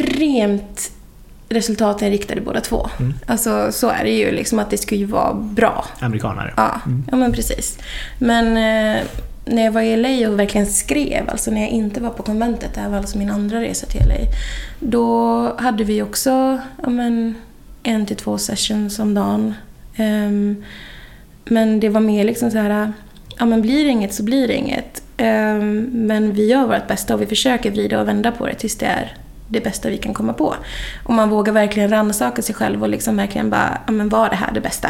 extremt resultatinriktade båda två. Mm. Alltså så är det ju liksom att det ska ju vara bra. Amerikanare? Ja, ja men precis. Men eh, när jag var i LA och verkligen skrev, alltså när jag inte var på konventet, det här var alltså min andra resa till LA. Då hade vi också ja, men, en till två sessions om dagen. Ehm, men det var mer liksom så här, ja men blir det inget så blir det inget. Ehm, men vi gör vårt bästa och vi försöker vrida och vända på det tills det är det bästa vi kan komma på. Och man vågar verkligen rannsaka sig själv och liksom verkligen bara, ja men var det här det bästa?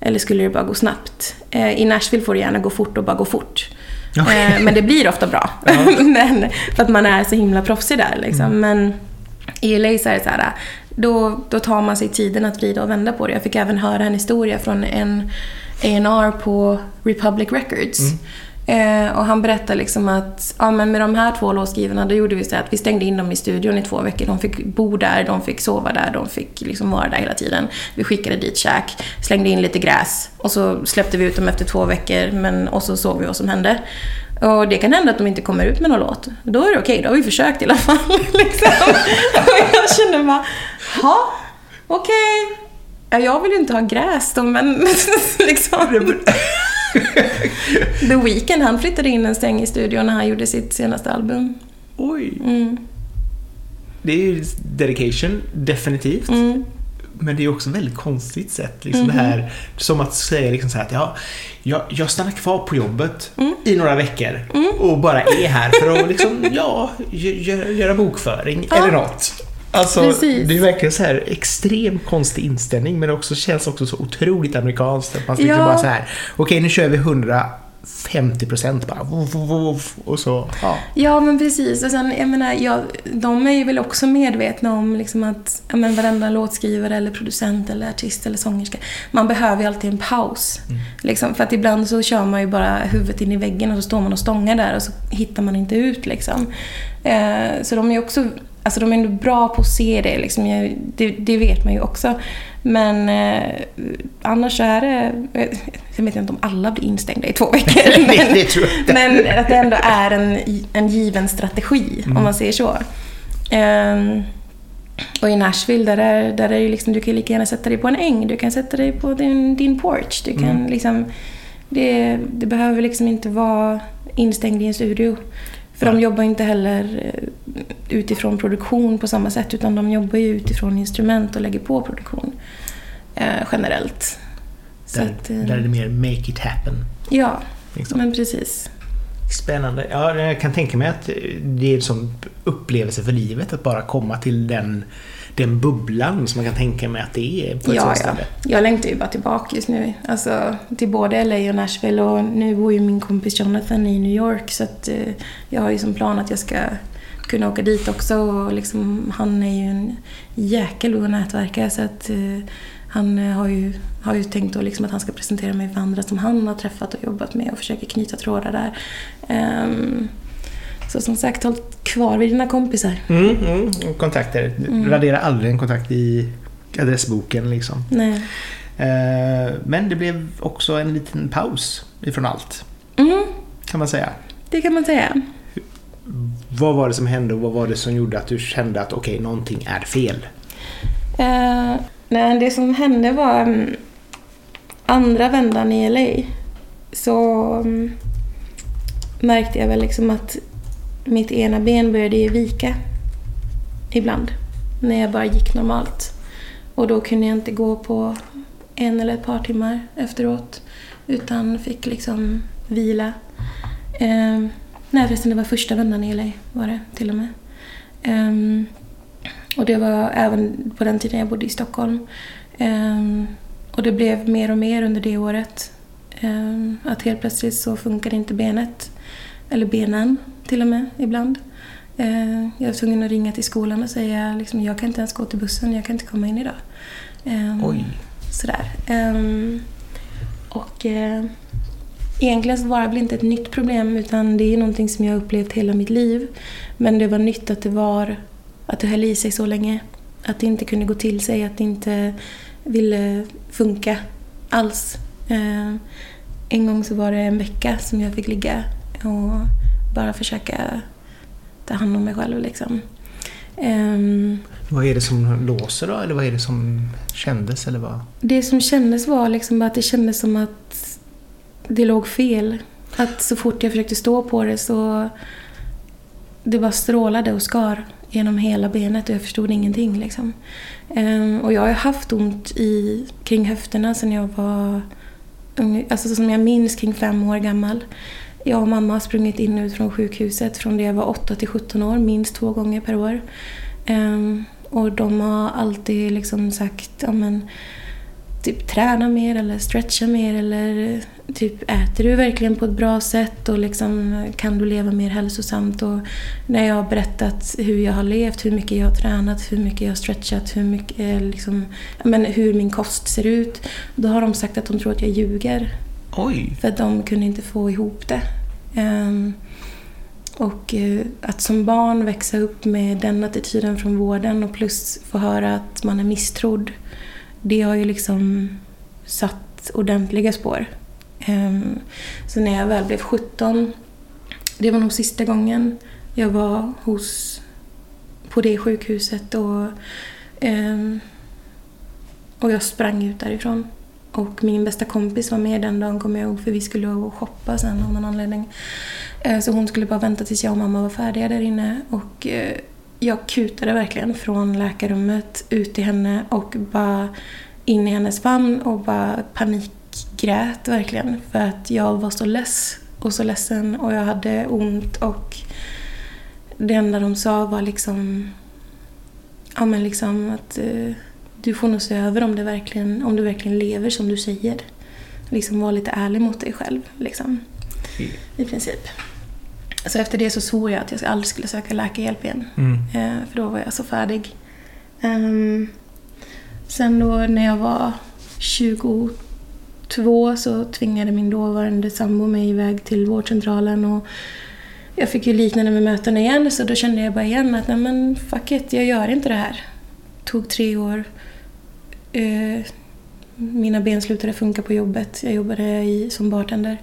Eller skulle det bara gå snabbt? Eh, I Nashville får det gärna gå fort och bara gå fort. Eh, men det blir ofta bra. men, för att man är så himla proffsig där liksom. Men i LA så är det så här, då, då tar man sig tiden att vrida och vända på det. Jag fick även höra en historia från en A&R på Republic Records. Eh, och han berättade liksom att ja, men med de här två låtskrivarna då gjorde vi så att vi stängde in dem i studion i två veckor. De fick bo där, de fick sova där, de fick liksom vara där hela tiden. Vi skickade dit käk, slängde in lite gräs och så släppte vi ut dem efter två veckor men, och så såg vi vad som hände. Och det kan hända att de inte kommer ut med någon låt. Då är det okej, okay, då har vi försökt i alla fall. liksom. och jag känner bara, ja, okej. Okay. Jag vill ju inte ha gräs då, men liksom. The Weeknd, han flyttade in en stäng i studion när han gjorde sitt senaste album. Oj! Mm. Det är ju dedication, definitivt. Mm. Men det är också väldigt konstigt sätt. Liksom Mhm. det här, som att säga liksom så här att ja, jag, jag stannar kvar på jobbet Mm. i några veckor och bara är här för att liksom, ja, gö- gö- göra bokföring Ja. eller något. Alltså, Precis. det är verkligen så här extremt konstig inställning men det också känns också så otroligt amerikanskt. Att man liksom Ja. bara så här, okej nu kör vi 150% bara. Voff, voff, voff, Och så, ja. Ja, men precis. Och sen, jag menar, jag, de är ju väl också medvetna om liksom att ja, men varenda låtskrivare eller producent eller artist eller sångerska, man behöver ju alltid en paus. Liksom, för att ibland så kör man ju bara huvudet in i väggen och så står man och stångar där och så hittar man inte ut liksom. Eh, så de är också Alltså de är ändå bra på att se det, liksom. Jag, det, det vet man ju också. Men eh, annars är det... Jag vet inte om alla blir instängda i två veckor. men- det tror jag inte. men att det ändå är en, en given strategi, om man säger så. Ehm, och i Nashville, där är, där är det liksom, du kan lika gärna sätta dig på en äng, du kan sätta dig på din, din porch. Du kan liksom, det, det behöver liksom inte vara instängd i en studio. För de Nej. jobbar inte heller eh, utifrån produktion på samma sätt, utan de jobbar ju utifrån instrument och lägger på produktion eh, generellt. Där, att, eh, där är det mer make it happen. ja, Liksom. men precis. Spännande. Ja, jag kan tänka mig att det är en sån upplevelse för livet att bara komma till den, den bubblan som man kan tänka mig att det är på ett Ja, sånt ja. ställe. Jag längtar ju bara tillbaka just nu. Alltså, till både LA och Nashville och nu bor ju min kompis Jonathan i New York så att eh, jag har ju som plan att jag ska kunna åka dit också och liksom, han är ju en jäkel och nätverkare så att eh, han eh, har ju, har ju tänkt då liksom att han ska presentera mig för andra som han har träffat och jobbat med och försöker knyta trådar där. Ehm, så som sagt, håll kvar vid dina kompisar. Mm, mm, kontakter. Mm. Radera aldrig en kontakt i adressboken liksom. Nej. Eh, Men det blev också en liten paus ifrån allt, Mm, kan man säga. det kan man säga. Vad var det som hände och vad var det som gjorde att du kände att okej, någonting är fel? Eh, nej, det som hände var mm, andra vändan i LA så mm, märkte jag väl liksom att mitt ena ben började ju vika ibland när jag bara gick normalt. Och då kunde jag inte gå på en eller ett par timmar efteråt utan fick liksom vila. Eh, nej förresten, det var första vändan i LA var det till och med. Eh, och det var även på den tiden jag bodde i Stockholm. Eh, och det blev mer och mer under det året. Eh, att helt plötsligt så funkade inte benet. Eller benen till och med ibland. Ehm, jag var tvungen att ringa till skolan och säga liksom, jag kan inte ens gå till bussen, jag kan inte komma in idag. Ehm, Oj. Sådär. Ehm, och eh, egentligen så var det väl inte ett nytt problem utan det är någonting som jag har upplevt hela mitt liv. Men det var nytt att det var att det höll i sig så länge. Att det inte kunde gå till sig, att det inte ville funka alls. Eh, en gång så var det en vecka som jag fick ligga och bara försöka ta hand om mig själv liksom. Ehm, Vad är det som låser då? Eller vad är det som kändes? Eller vad? Det som kändes var liksom att det kändes som att det låg fel. Att så fort jag försökte stå på det så det bara strålade och skar genom hela benet och jag förstod ingenting. Liksom. Ehm, och jag har haft ont i, kring höfterna sedan jag var ung, alltså som jag minns kring fem år gammal. Jag och mamma har sprungit in och ut från sjukhuset från det jag var 8 till 17 år, minst två gånger per år. Ehm, och de har alltid liksom sagt, ja men typ träna mer eller stretcha mer eller typ äter du verkligen på ett bra sätt och liksom kan du leva mer hälsosamt och när jag har berättat hur jag har levt, hur mycket jag har tränat, hur mycket jag har stretchat, hur mycket eh, liksom, men hur min kost ser ut, då har de sagt att de tror att jag ljuger Oj! för att de kunde inte få ihop det. Ehm, och eh, att som barn växa upp med den attityden från vården och plus få höra att man är misstrodd. Det har ju liksom satt ordentliga spår. Ehm, så när jag väl blev 17, det var nog sista gången jag var hos, på det sjukhuset och, ehm, och jag sprang ut därifrån. Och min bästa kompis var med den dagen kommer jag ihåg för vi skulle shoppa sen av någon anledning. Eh, så hon skulle bara vänta tills jag och mamma var färdiga där inne. Och eh, jag kutade verkligen från läkarrummet ut till henne och bara in i hennes famn och bara panikgrät verkligen. För att jag var så less och så ledsen och jag hade ont och det enda de sa var liksom ja men liksom att eh, du får nog se över om, det verkligen, om du verkligen lever som du säger. Liksom vara lite ärlig mot dig själv liksom. I princip. Så efter det så svor jag att jag aldrig skulle söka läkarhjälp igen. Mm. Eh, för då var jag så färdig. Um, sen då när jag var 22 så tvingade min dåvarande sambo mig iväg till vårdcentralen och jag fick ju liknande med möten igen så då kände jag bara igen att nej men fuck it, jag gör inte det här. Tog tre år. Eh, mina ben slutade funka på jobbet. Jag jobbade i, som bartender.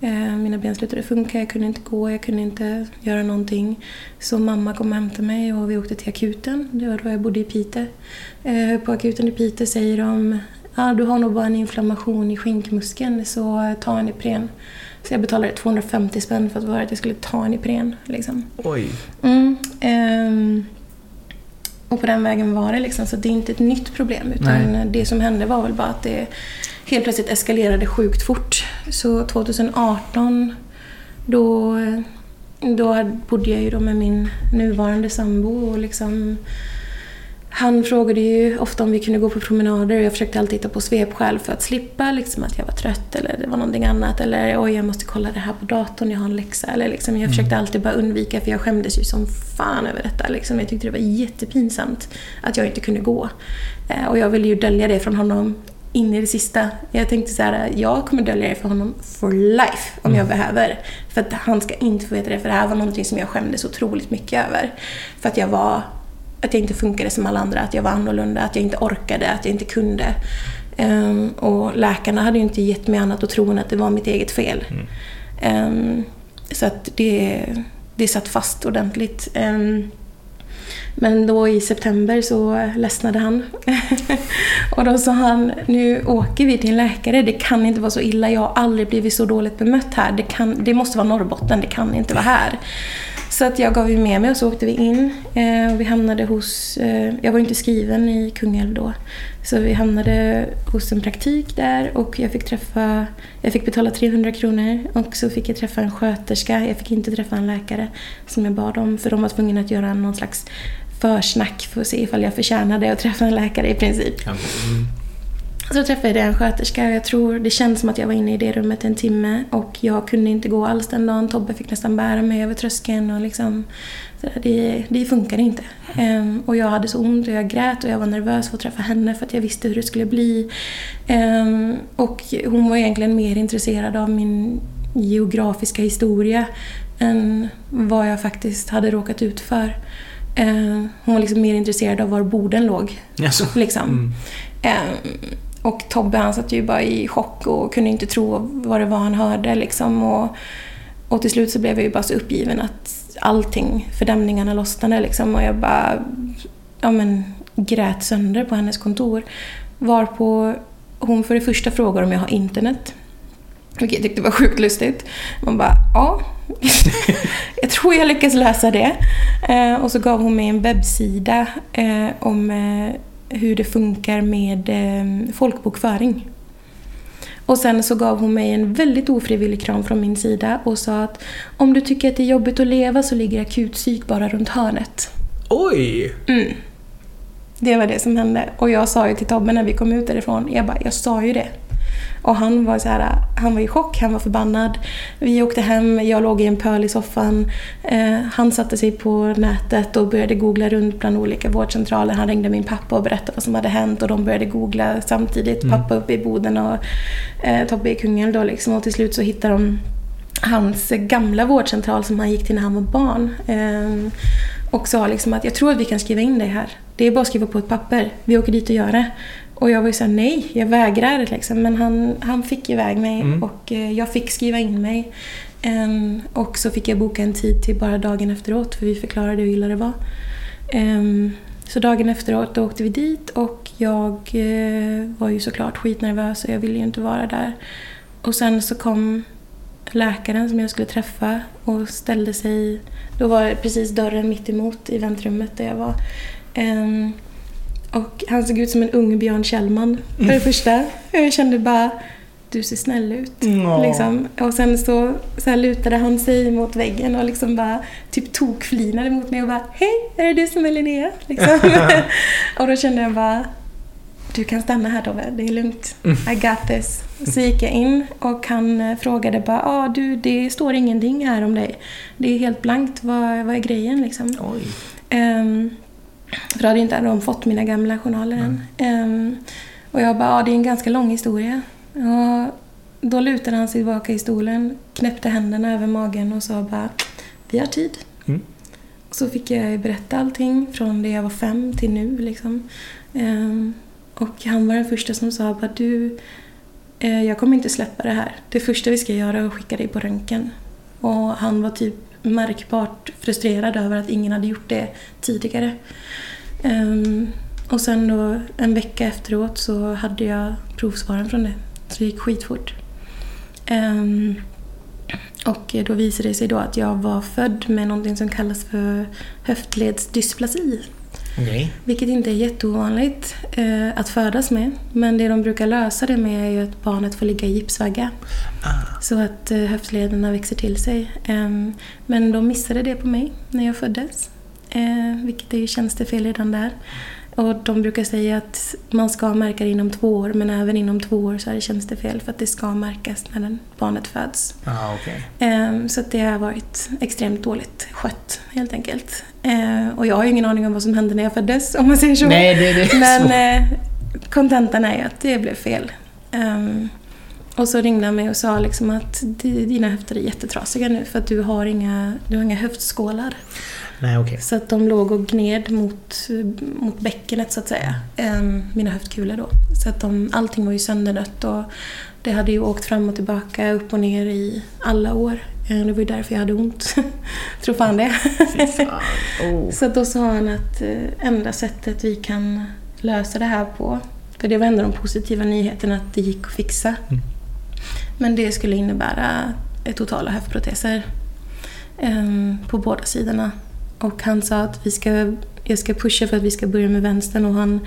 Eh, mina ben slutade funka, jag kunde inte gå, jag kunde inte göra någonting. Så mamma kom och hämtade mig och vi åkte till akuten. Det var då jag bodde i Piteå. Eh, på akuten i Piteå säger de ah, du har nog bara en inflammation i skinkmuskeln så ta en Ipren. Så jag betalade 250 spänn för att vara att jag skulle ta en Ipren. Liksom. Oj. Mm, ehm, och på den vägen var det liksom, så det är inte ett nytt problem. Utan Nej. det som hände var väl bara att det helt plötsligt eskalerade sjukt fort. Så 2018 då, då bodde jag ju då med min nuvarande sambo och liksom han frågade ju ofta om vi kunde gå på promenader och jag försökte alltid hitta på svepskäl för att slippa liksom att jag var trött eller det var någonting annat eller oj jag måste kolla det här på datorn, jag har en läxa eller liksom jag försökte alltid bara undvika för jag skämdes ju som fan över detta liksom. Jag tyckte det var jättepinsamt att jag inte kunde gå. Eh, Och jag ville ju dölja det från honom in i det sista. Jag tänkte så här, jag kommer dölja det för honom for life om jag behöver. För att han ska inte få veta det, för det här var någonting som jag skämdes otroligt mycket över. För att jag var, att jag inte funkade som alla andra, att jag var annorlunda, att jag inte orkade, att jag inte kunde. Ehm, och läkarna hade ju inte gett mig annat att tro än att det var mitt eget fel. Ehm, så att det, det satt fast ordentligt. Ehm, men då i september så ledsnade han. och då sa han, nu åker vi till en läkare, det kan inte vara så illa, jag har aldrig blivit så dåligt bemött här. Det, kan, det måste vara Norrbotten, det kan inte vara här. Så att jag gav ju med mig och så åkte vi in. Eh, och vi hamnade hos, eh, jag var ju inte skriven i Kungälv då. Så vi hamnade hos en praktik där och jag fick träffa, jag fick betala 300 kronor och så fick jag träffa en sköterska. Jag fick inte träffa en läkare som jag bad om för de var tvungna att göra någon slags försnack för att se ifall jag förtjänade att träffa en läkare i princip. Mm. Så träffade jag en sköterska jag tror det känns som att jag var inne i det rummet en timme och jag kunde inte gå alls den dagen. Tobbe fick nästan bära mig över tröskeln och liksom så där, det, det funkade inte. Ehm, och jag hade så ont och jag grät och jag var nervös för att träffa henne för att jag visste hur det skulle bli. Ehm, och hon var egentligen mer intresserad av min geografiska historia än vad jag faktiskt hade råkat ut för. Ehm, hon var liksom mer intresserad av var Boden låg. Jaså? Liksom. Mm och Tobbe han satt ju bara i chock och kunde inte tro vad det var han hörde. Liksom. Och, och till slut så blev jag ju bara så uppgiven att allting, fördämningarna lossnade. Liksom. Och jag bara ja, men, grät sönder på hennes kontor. Varpå hon för det första frågar om jag har internet. Vilket jag tyckte var sjukt lustigt. Man bara, ja. jag tror jag lyckas lösa det. Eh, och så gav hon mig en webbsida eh, om eh, hur det funkar med eh, folkbokföring. Och sen så gav hon mig en väldigt ofrivillig kram från min sida och sa att om du tycker att det är jobbigt att leva så ligger akutpsyk bara runt hörnet. Oj! Mm. Det var det som hände. Och jag sa ju till Tobbe när vi kom ut därifrån, jag bara, jag sa ju det. Och han var så här, han var i chock, han var förbannad. Vi åkte hem, jag låg i en pöl i soffan. Eh, han satte sig på nätet och började googla runt bland olika vårdcentraler. Han ringde min pappa och berättade vad som hade hänt och de började googla samtidigt. Mm. Pappa uppe i Boden och eh, Tobbe i Kungälv då liksom. Och till slut så hittade de hans gamla vårdcentral som han gick till när han var barn. Eh, och sa liksom att jag tror att vi kan skriva in dig här. Det är bara att skriva på ett papper. Vi åker dit och gör det. Och jag var ju såhär, nej, jag vägrar liksom. Men han, han fick iväg mig Mm. och eh, jag fick skriva in mig. Ehm, och så fick jag boka en tid till bara dagen efteråt för vi förklarade hur illa det var. Ehm, så dagen efteråt då åkte vi dit och jag eh, var ju såklart skitnervös och jag ville ju inte vara där. Och sen så kom läkaren som jag skulle träffa och ställde sig... Då var precis dörren mitt emot i väntrummet där jag var. Ehm, och han såg ut som en ung Björn Kjellman för det första. Jag kände bara, du ser snäll ut. Ja. Liksom. Och sen så, så lutade han sig mot väggen och liksom bara typ tokflinade mot mig och bara Hej, är det du som är Linnea? Liksom. och då kände jag bara Du kan stanna här Tobbe, det är lugnt. I got this. Så gick jag in och han eh, frågade bara ah, du, det står ingenting här om dig. Det är helt blankt, vad, vad är grejen liksom? Oj. Um, för då hade inte de fått mina gamla journaler än. Ehm, och jag bara, ja det är en ganska lång historia. Och då lutade han sig tillbaka i stolen, knäppte händerna över magen och sa bara, vi har tid. Mm. Och så fick jag berätta allting från det jag var fem till nu. Liksom. Ehm, och han var den första som sa bara, du, eh, jag kommer inte släppa det här. Det första vi ska göra är att skicka dig på röntgen. Och han var typ märkbart frustrerad över att ingen hade gjort det tidigare. Ehm, och sen då en vecka efteråt så hade jag provsvaren från det. Så det gick skitfort. Ehm, och då visade det sig då att jag var född med någonting som kallas för höftledsdysplasi. Okej. Vilket inte är jätteovanligt eh, att födas med. Men det de brukar lösa det med är att barnet får ligga i gipsvagga. Ah. Så att eh, höftlederna växer till sig. Ehm, men de missade det på mig när jag föddes. Eh, vilket är ju tjänstefel redan där. Och de brukar säga att man ska märka det inom två år men även inom två år så är det tjänstefel för att det ska märkas när barnet föds. Ah, okej. Ehm, Så det har varit extremt dåligt skött helt enkelt. Ehm, Och jag har ju ingen aning om vad som hände när jag föddes om man säger så. Nej, det, det är Men så. eh, kontentan är ju att det blev fel. Ehm, och så ringde han mig och sa liksom att "Di- dina höfter är jättetrasiga nu för att du har inga, du har inga höftskålar. Nej, okej. Så att de låg och gned mot, mot bäckenet så att säga. Ehm, mina höftkulor då. Så att de, allting var ju söndernött och det hade ju åkt fram och tillbaka, upp och ner i alla år. Ehm, det var ju därför jag hade ont. Tror fan det. Oh. Så då sa han att eh, enda sättet vi kan lösa det här på, för det var ändå de positiva nyheterna att det gick att fixa. Mm. Men det skulle innebära totala höftproteser eh, på båda sidorna. Och han sa att vi ska, jag ska pusha för att vi ska börja med vänstern och han,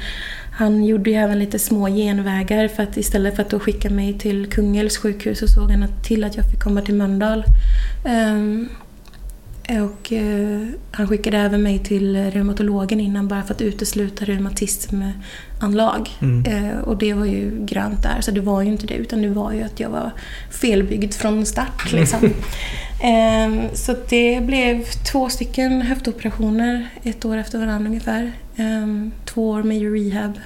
han gjorde ju även lite små genvägar för att istället för att då skicka mig till Kungälvs sjukhus så såg han att- till att jag fick komma till Mölndal. Um, och eh, han skickade även mig till reumatologen innan bara för att utesluta reumatismanlag. Mm. Eh, och det var ju grönt där, så det var ju inte det utan det var ju att jag var felbyggd från start. Liksom. Ehm, så det blev två stycken höftoperationer ett år efter varandra ungefär. Ehm, två år med rehab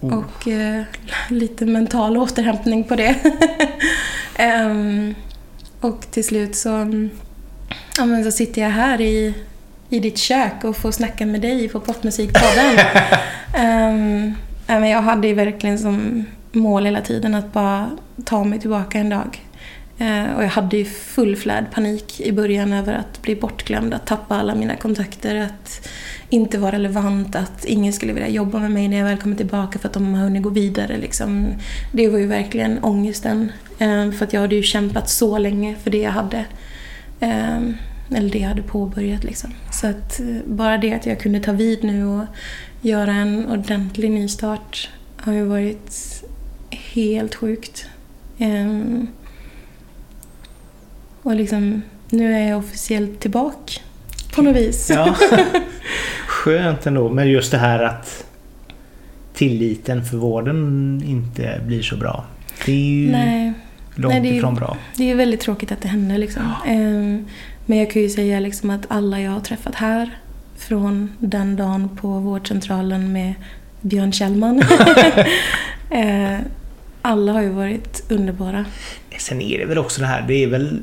Oh. och eh, lite mental återhämtning på det. Ehm, och till slut så, ja, men så sitter jag här i, i ditt kök och får snacka med dig på Popmusikpodden. um, men jag hade ju verkligen som mål hela tiden att bara ta mig tillbaka en dag. Eh, och jag hade ju full flärd panik i början över att bli bortglömd, att tappa alla mina kontakter, att inte vara relevant, att ingen skulle vilja jobba med mig när jag väl kommer tillbaka för att de har hunnit gå vidare. Liksom. Det var ju verkligen ångesten. Eh, för att jag hade ju kämpat så länge för det jag hade. Eh, eller det jag hade påbörjat. Liksom. Så att eh, bara det att jag kunde ta vid nu och göra en ordentlig nystart har ju varit helt sjukt. Eh, och liksom, nu är jag officiellt tillbaka på något vis. Ja. Skönt ändå. Men just det här att tilliten för vården inte blir så bra. Det är ju Nej, långt Nej, det är ifrån bra. det är väldigt tråkigt att det hände. Liksom. Ehm, men jag kan ju säga liksom att alla jag har träffat här från den dagen på vårdcentralen med Björn Kjellman. eh, alla har ju varit underbara. Sen är det väl också det här, det är väl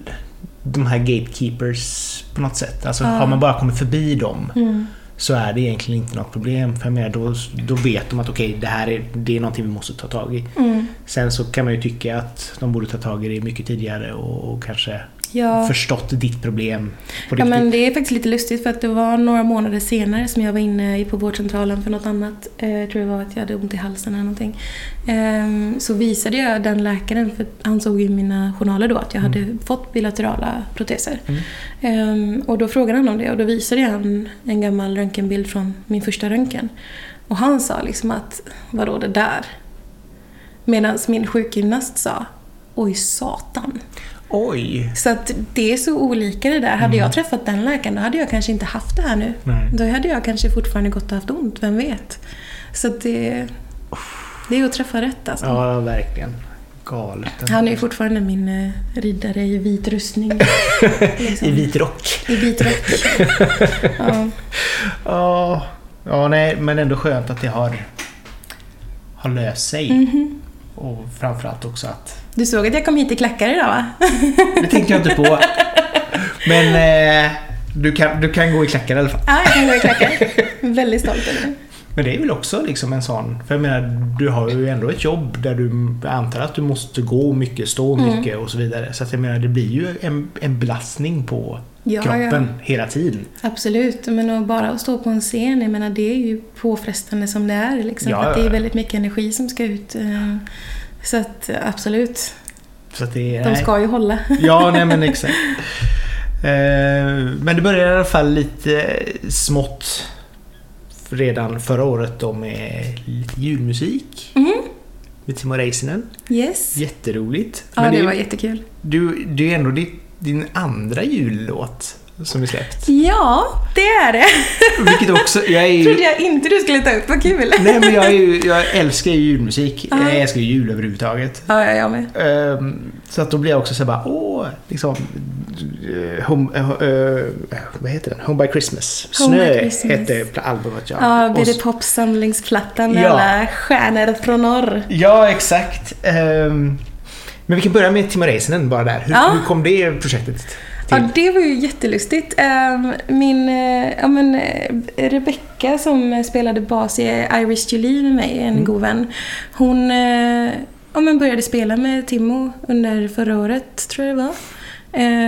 de här gatekeepers på något sätt. Alltså Ja. har man bara kommit förbi dem Mm. så är det egentligen inte något problem. För menar, då, då vet de att okej, det här är, det är någonting vi måste ta tag i. Mm. Sen så kan man ju tycka att de borde ta tag i det mycket tidigare och, och kanske Ja. förstått ditt problem på Ja riktigt. men det är faktiskt lite lustigt för att det var några månader senare som jag var inne på vårdcentralen för något annat. Eh, jag tror det var att jag hade ont i halsen eller någonting. Ehm, så visade jag den läkaren, för han såg i mina journaler då att jag hade fått bilaterala proteser. Mm. Ehm, och då frågade han om det och då visade jag en, en gammal röntgenbild från min första röntgen. Och han sa liksom att, vadå det där? Medan min sjukgymnast sa, oj satan. Oj! Så att det är så olika det där. Hade jag träffat den läkaren då hade jag kanske inte haft det här nu. Nej. Då hade jag kanske fortfarande gått och haft ont, vem vet? Så att det, det är att träffa rätt alltså. Ja, verkligen. Galet. Han är ju fortfarande min eh, riddare i vit rustning. liksom. I vit rock. I vit rock. ja. Ja, ja nej, men ändå skönt att det har, har löst sig. Mhm. Och framförallt också att... Du såg att jag kom hit i klackar idag va? Det tänkte jag inte på. Men eh, du, kan, du kan gå i klackar i alla fall. Ja, jag kan gå i klackar. Väldigt stolt över det. Men det är väl också liksom en sån... För jag menar, du har ju ändå ett jobb där du antar att du måste gå mycket, stå Mm. mycket och så vidare. Så att jag menar, det blir ju en, en belastning på Ja, kroppen ja. hela tiden. Absolut, men bara att stå på en scen, jag menar det är ju påfrestande som det är. Liksom, Ja, att det är väldigt mycket energi som ska ut. Så att absolut, Så att det de ska ju hålla. Ja, nej men exakt. Eh, Men det började i alla fall lite smått redan förra året då med lite julmusik. Mm. Med Timo Räisänen. Yes. Jätteroligt. Ja, det är- var jättekul. du, det är ändå din, din andra jullåt som är släppt. Ja, det är det. Vilket också, jag ju... trodde jag inte du skulle ta upp, vad kul. Nej men jag, ju, jag älskar ju julmusik. Ja. Jag älskar ju jul överhuvudtaget. Ja, ja, jag med. Ehm, så att då blir jag också så bara, åh, liksom... home, eh, eh, vad heter den? Home by Christmas. Home by Snö Christmas. hette albumet ja. Ja, Och blir det s- popsamlingsplattan med Ja. alla stjärnor från norr. Ja, exakt. Ehm, men vi kan börja med Timo Räisänen bara där. Hur, Ja. hur kom det projektet till? Ja, det var ju jättelustigt. Ehm, Min, eh, ja men eh, Rebecca som spelade bas i Irish Julie med mig, en god vän. Hon eh, ja, men började spela med Timo under förra året, tror jag det var.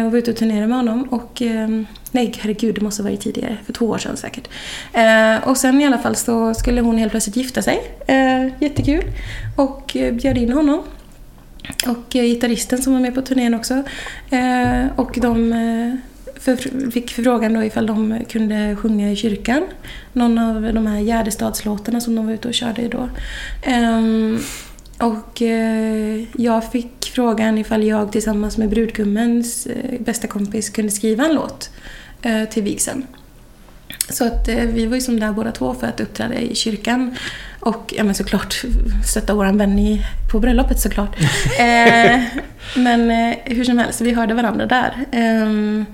Och var ute och turnerade med honom. Och, ehm, nej, herregud, det måste ha varit tidigare. För två år sedan säkert. Eh, Och sen i alla fall så skulle hon helt plötsligt gifta sig. Eh, Jättekul. Och eh, bjöd in honom. Och eh, gitarristen som var med på turnén också. Eh, och de eh, för, fick frågan då ifall de kunde sjunga i kyrkan. Någon av de här Gärdestadslåtarna som de var ute och körde då. Ehm, och eh, jag fick frågan ifall jag tillsammans med brudgummens eh, bästa kompis kunde skriva en låt eh, till vigseln. Så att eh, vi var ju som där båda två för att uppträda i kyrkan. Och ja, men såklart stötta våran vän i, på bröllopet såklart. eh, men eh, hur som helst, vi hörde varandra där. Ehm,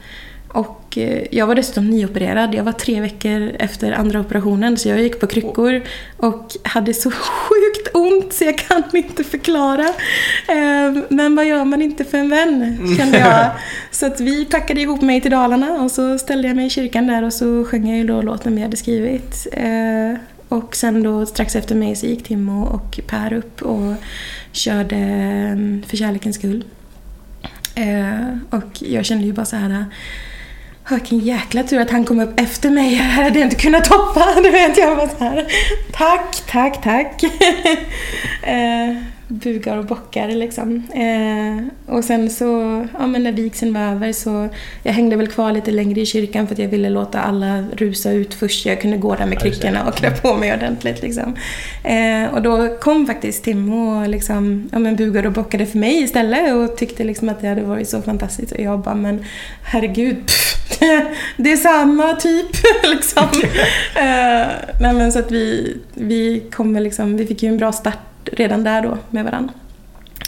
och eh, jag var dessutom nyopererad. Jag var tre veckor efter andra operationen så jag gick på kryckor och hade så sjukt ont så jag kan inte förklara. Ehm, men vad gör man inte för en vän, kände jag. Så att vi packade ihop mig till Dalarna och så ställde jag mig i kyrkan där och så sjöng jag ju då låten vi hade skrivit. Och sen då strax efter mig så gick Timo och Per upp och körde mm, För kärlekens skull. Eh, och jag kände ju bara så här. Vilken jäkla tur att han kom upp efter mig. Jag hade inte kunnat toppa. Du vet, jag var så här. Tack, tack, tack. eh, bugar och bockar liksom. Eh, och sen så, ja men när vigseln var över så, jag hängde väl kvar lite längre i kyrkan för att jag ville låta alla rusa ut först så jag kunde gå där med kryckorna och klä på mig ordentligt liksom. Eh, och då kom faktiskt Timo och liksom, ja men bugade och bockade för mig istället och tyckte liksom att det hade varit så fantastiskt. Och jag bara, men herregud, pff, det är samma typ liksom. eh, nej men så att vi, vi kom väl liksom, vi fick ju en bra start redan där då med varandra.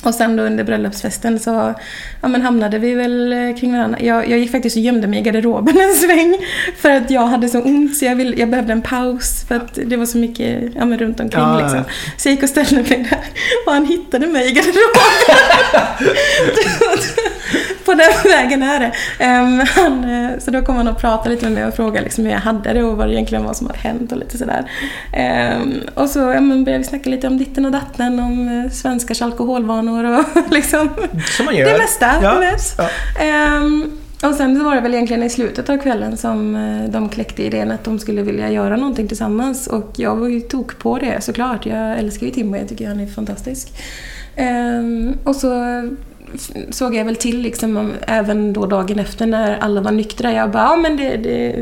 Och sen då under bröllopsfesten så ja, men hamnade vi väl eh, kring varandra. Jag, jag gick faktiskt och gömde mig i garderoben en sväng för att jag hade så ont så jag, vill, jag behövde en paus för att det var så mycket ja, men runt omkring. Ja, liksom. Så jag gick och ställde mig där och han hittade mig i garderoben. på den vägen är det. Um, han, eh, så då kom han och pratade lite med mig och frågade liksom hur jag hade det och vad det egentligen var som hade hänt och lite sådär. Um, och så ja, men började vi snacka lite om ditten och datten, om uh, svenskars alkoholvanor och liksom Som man gör. det mesta. Ja. Ja. Ehm, och sen var det väl egentligen i slutet av kvällen som eh, de kläckte idén att de skulle vilja göra någonting tillsammans. Och jag var ju tok på det såklart. Jag älskar ju Timo, jag tycker han är fantastisk. Ehm, och så såg jag väl till liksom, om- även då dagen efter när alla var nyktra. Jag bara, ja men det, det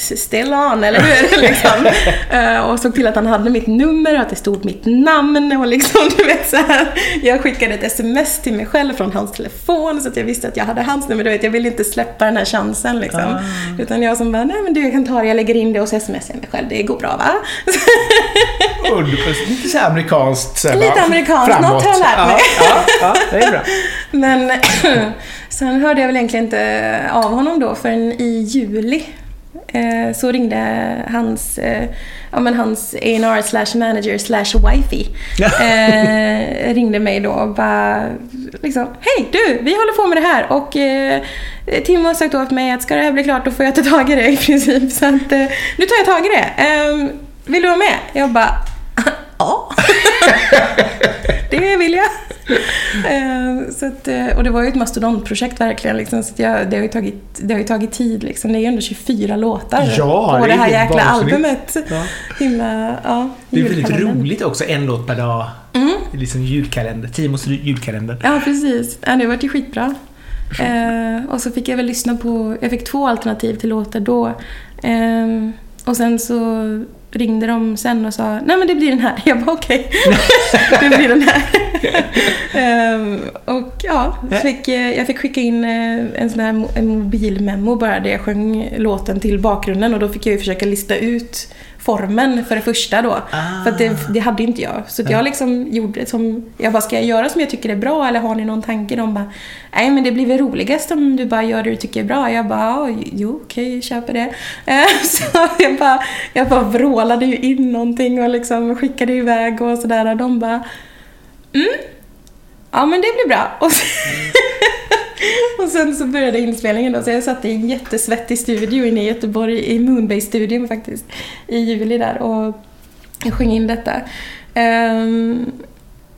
still on, eller hur? liksom. Eh, och såg till att han hade mitt nummer och att det stod mitt namn och liksom, du vet så här. Jag skickade ett sms till mig själv från hans telefon så att jag visste att jag hade hans nummer. Du vet, jag ville inte släppa den här chansen liksom. Ah. Utan jag som bara, nej men du jag kan ta det, jag lägger in det och så smsar jag mig själv. Det går bra va? Lite så amerikanskt. Så Lite amerikanskt, framåt. något har jag lärt mig. Ja, ja, ja, det är bra. Men sen hörde jag väl egentligen inte av honom då förrän i juli. Eh, Så ringde hans, eh, ja men hans A&R slash manager slash wifey. Eh, ringde mig då och bara liksom, Hej du, vi håller på med det här och eh, Tim har sagt åt mig att ska det här bli klart då får jag ta tag i det i princip. Så att eh, nu tar jag tag i det. Eh, vill du vara med? Jag bara, ja. det vill jag. Eh, så att, eh, och det var ju ett mastodontprojekt verkligen. Liksom, så jag, det, har ju tagit, det har ju tagit tid. Liksom. Det är ju ändå 24 låtar Ja, på det det är här jäkla albumet. Ja. Himla, ja, Det är väldigt roligt också, en låt per dag. Mm. Liksom julkalender. Timos julkalender. Ja, precis. Ja, det vart ju skitbra. Eh, och så fick jag väl lyssna på... Jag fick två alternativ till låtar då. Eh, och sen så ringde de sen och sa Nej men det blir den här. Jag bara okej. det blir den här. eh, och ja, fick, eh, jag fick skicka in eh, en sån här mobilmemo bara där jag sjöng låten till bakgrunden och då fick jag ju försöka lista ut formen för det första då. För att det, det hade inte jag. Så att jag liksom gjorde som... Jag bara, ska jag göra som jag tycker är bra eller har ni någon tanke? De bara, nej men det blir väl roligast om du bara gör det du tycker är bra. Jag bara, ja, jo okej, jag köper det. Eh, Så jag bara, jag bara vrålade ju in någonting och liksom skickade iväg och sådär. Och de bara, mm, ja men det blir bra. Och sen, och sen så började inspelningen då, så jag satt i en jättesvettig studio inne i Göteborg, i Moonbase-studion faktiskt, i juli där och jag sjöng in detta. Um,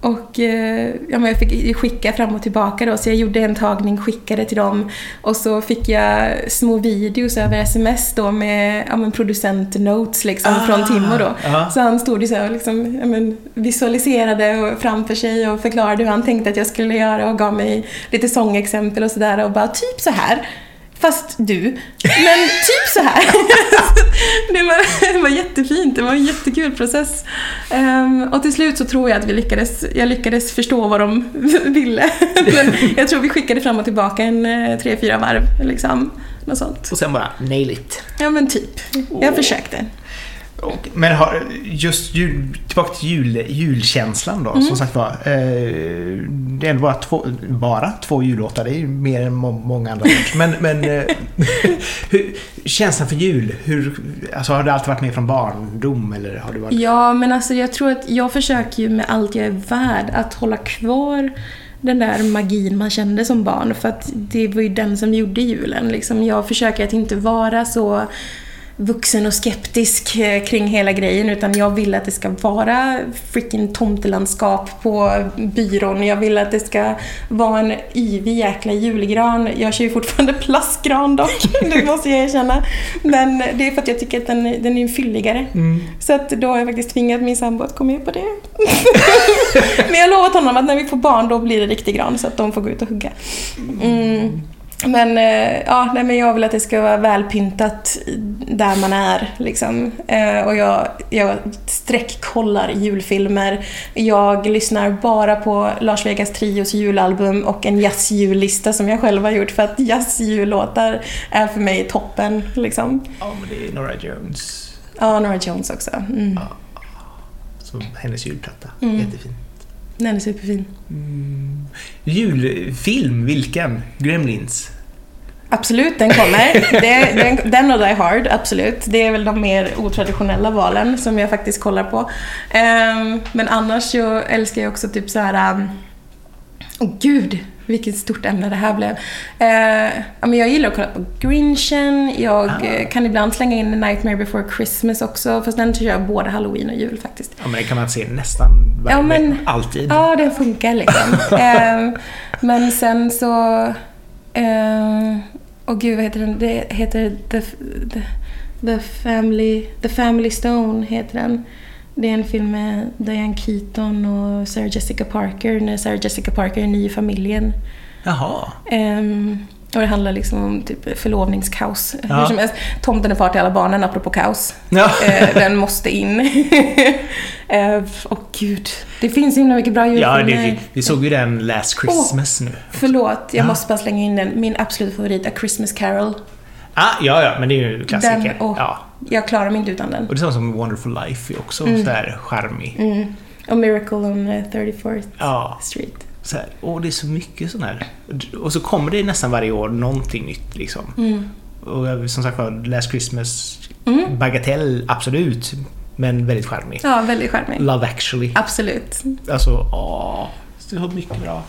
och eh, ja, jag fick skicka fram och tillbaka då, så jag gjorde en tagning, skickade till dem och så fick jag små videos över sms då med ja, producent-notes liksom Ah, från Timo då. ja. Så han stod ju så och liksom, ja, men, visualiserade och framför sig och förklarade hur han tänkte att jag skulle göra och gav mig lite sångexempel och sådär och bara typ så här. Fast du. Men typ så här. det, var, det var jättefint. Det var en jättekul process. Ehm, och till slut så tror jag att vi lyckades, jag lyckades förstå vad de ville. Men jag tror vi skickade fram och tillbaka en eh, tre, fyra varv. Liksom. Något sånt. Och sen bara nail it. Ja men typ. Jag Åh. försökte. Och, men har, just jul, tillbaka till jul, julkänslan då. Mm. Som sagt var. Eh, det är bara två, bara två jullåtar. Det är ju mer än må, många andra. Men, men eh, hur, känslan för jul. Hur, alltså, har det alltid varit med från barndom? Eller har det varit... Ja, men alltså jag tror att jag försöker ju med allt jag är värd att hålla kvar den där magin man kände som barn. För att det var ju den som gjorde julen. Liksom. Jag försöker att inte vara så vuxen och skeptisk eh, kring hela grejen utan jag vill att det ska vara freaking tomtelandskap på byrån. Jag vill att det ska vara en yvig jäkla julgran. Jag kör ju fortfarande plastgran dock, det måste jag erkänna. Men det är för att jag tycker att den, den är fylligare. Mm. Så att då har jag faktiskt tvingat min sambo att gå med på det. Men jag har lovat honom att när vi får barn då blir det riktig gran så att de får gå ut och hugga. Mm. Men, eh, ja, nej, men jag vill att det ska vara välpyntat där man är. Liksom. Eh, och jag, jag sträckkollar julfilmer. Jag lyssnar bara på Lars Vegas Trios julalbum och en jazzjullista som jag själv har gjort för att jazzjullåtar är för mig toppen. Liksom. Ja, men det är Nora Jones. Ja, Nora Jones också. Mm. Som hennes julplatta. Mm. Jättefin. Den är superfin. Mm. Julfilm, vilken? Gremlins? Absolut, den kommer. Det, den, den och Die Hard, absolut. Det är väl de mer otraditionella valen som jag faktiskt kollar på. Ehm, men annars så älskar jag också typ så här. um, Åh gud, vilket stort ämne det här blev. Eh, men jag gillar att kolla på Grinchen. Jag Ah. eh, kan ibland slänga in Nightmare before Christmas också. Fast den kör jag både halloween och jul faktiskt. Ja, men det kan man se nästan varje Ja, men- alltid. Ja, den funkar liksom. eh, men sen så... Eh, och gud, vad heter den? Det heter The, the, the, Family, the Family Stone. heter den. Det är en film med Diane Keaton och Sarah Jessica Parker när Sarah Jessica Parker är ny i familjen. Jaha. Ehm, och det handlar liksom om typ förlovningskaos. Ja. Hur som helst, tomten är far till alla barnen, apropå kaos. Ja. Eh, den måste in. eh, och gud, det finns så himla mycket bra Ja, julfilmer. det, vi såg ju den Last Christmas nu. Förlåt, jag Ja. måste bara slänga in den. Min absolut favorit, A Christmas Carol. Ah, ja, ja, men det är ju en klassiker. Den och- Ja. Jag klarar mig inte utan den. Och det är samma som Wonderful Life är också Mm. sådär charmig. Mm. Och Miracle on eh, 34th Ja, Street. så här. Och det är så mycket sån här. Och så kommer det nästan varje år någonting nytt liksom. Mm. Och som sagt var, Last Christmas, Mm. bagatell, absolut. Men väldigt charmig. Ja, väldigt charmig. Love actually. Absolut. Alltså, åh. Det så mycket bra.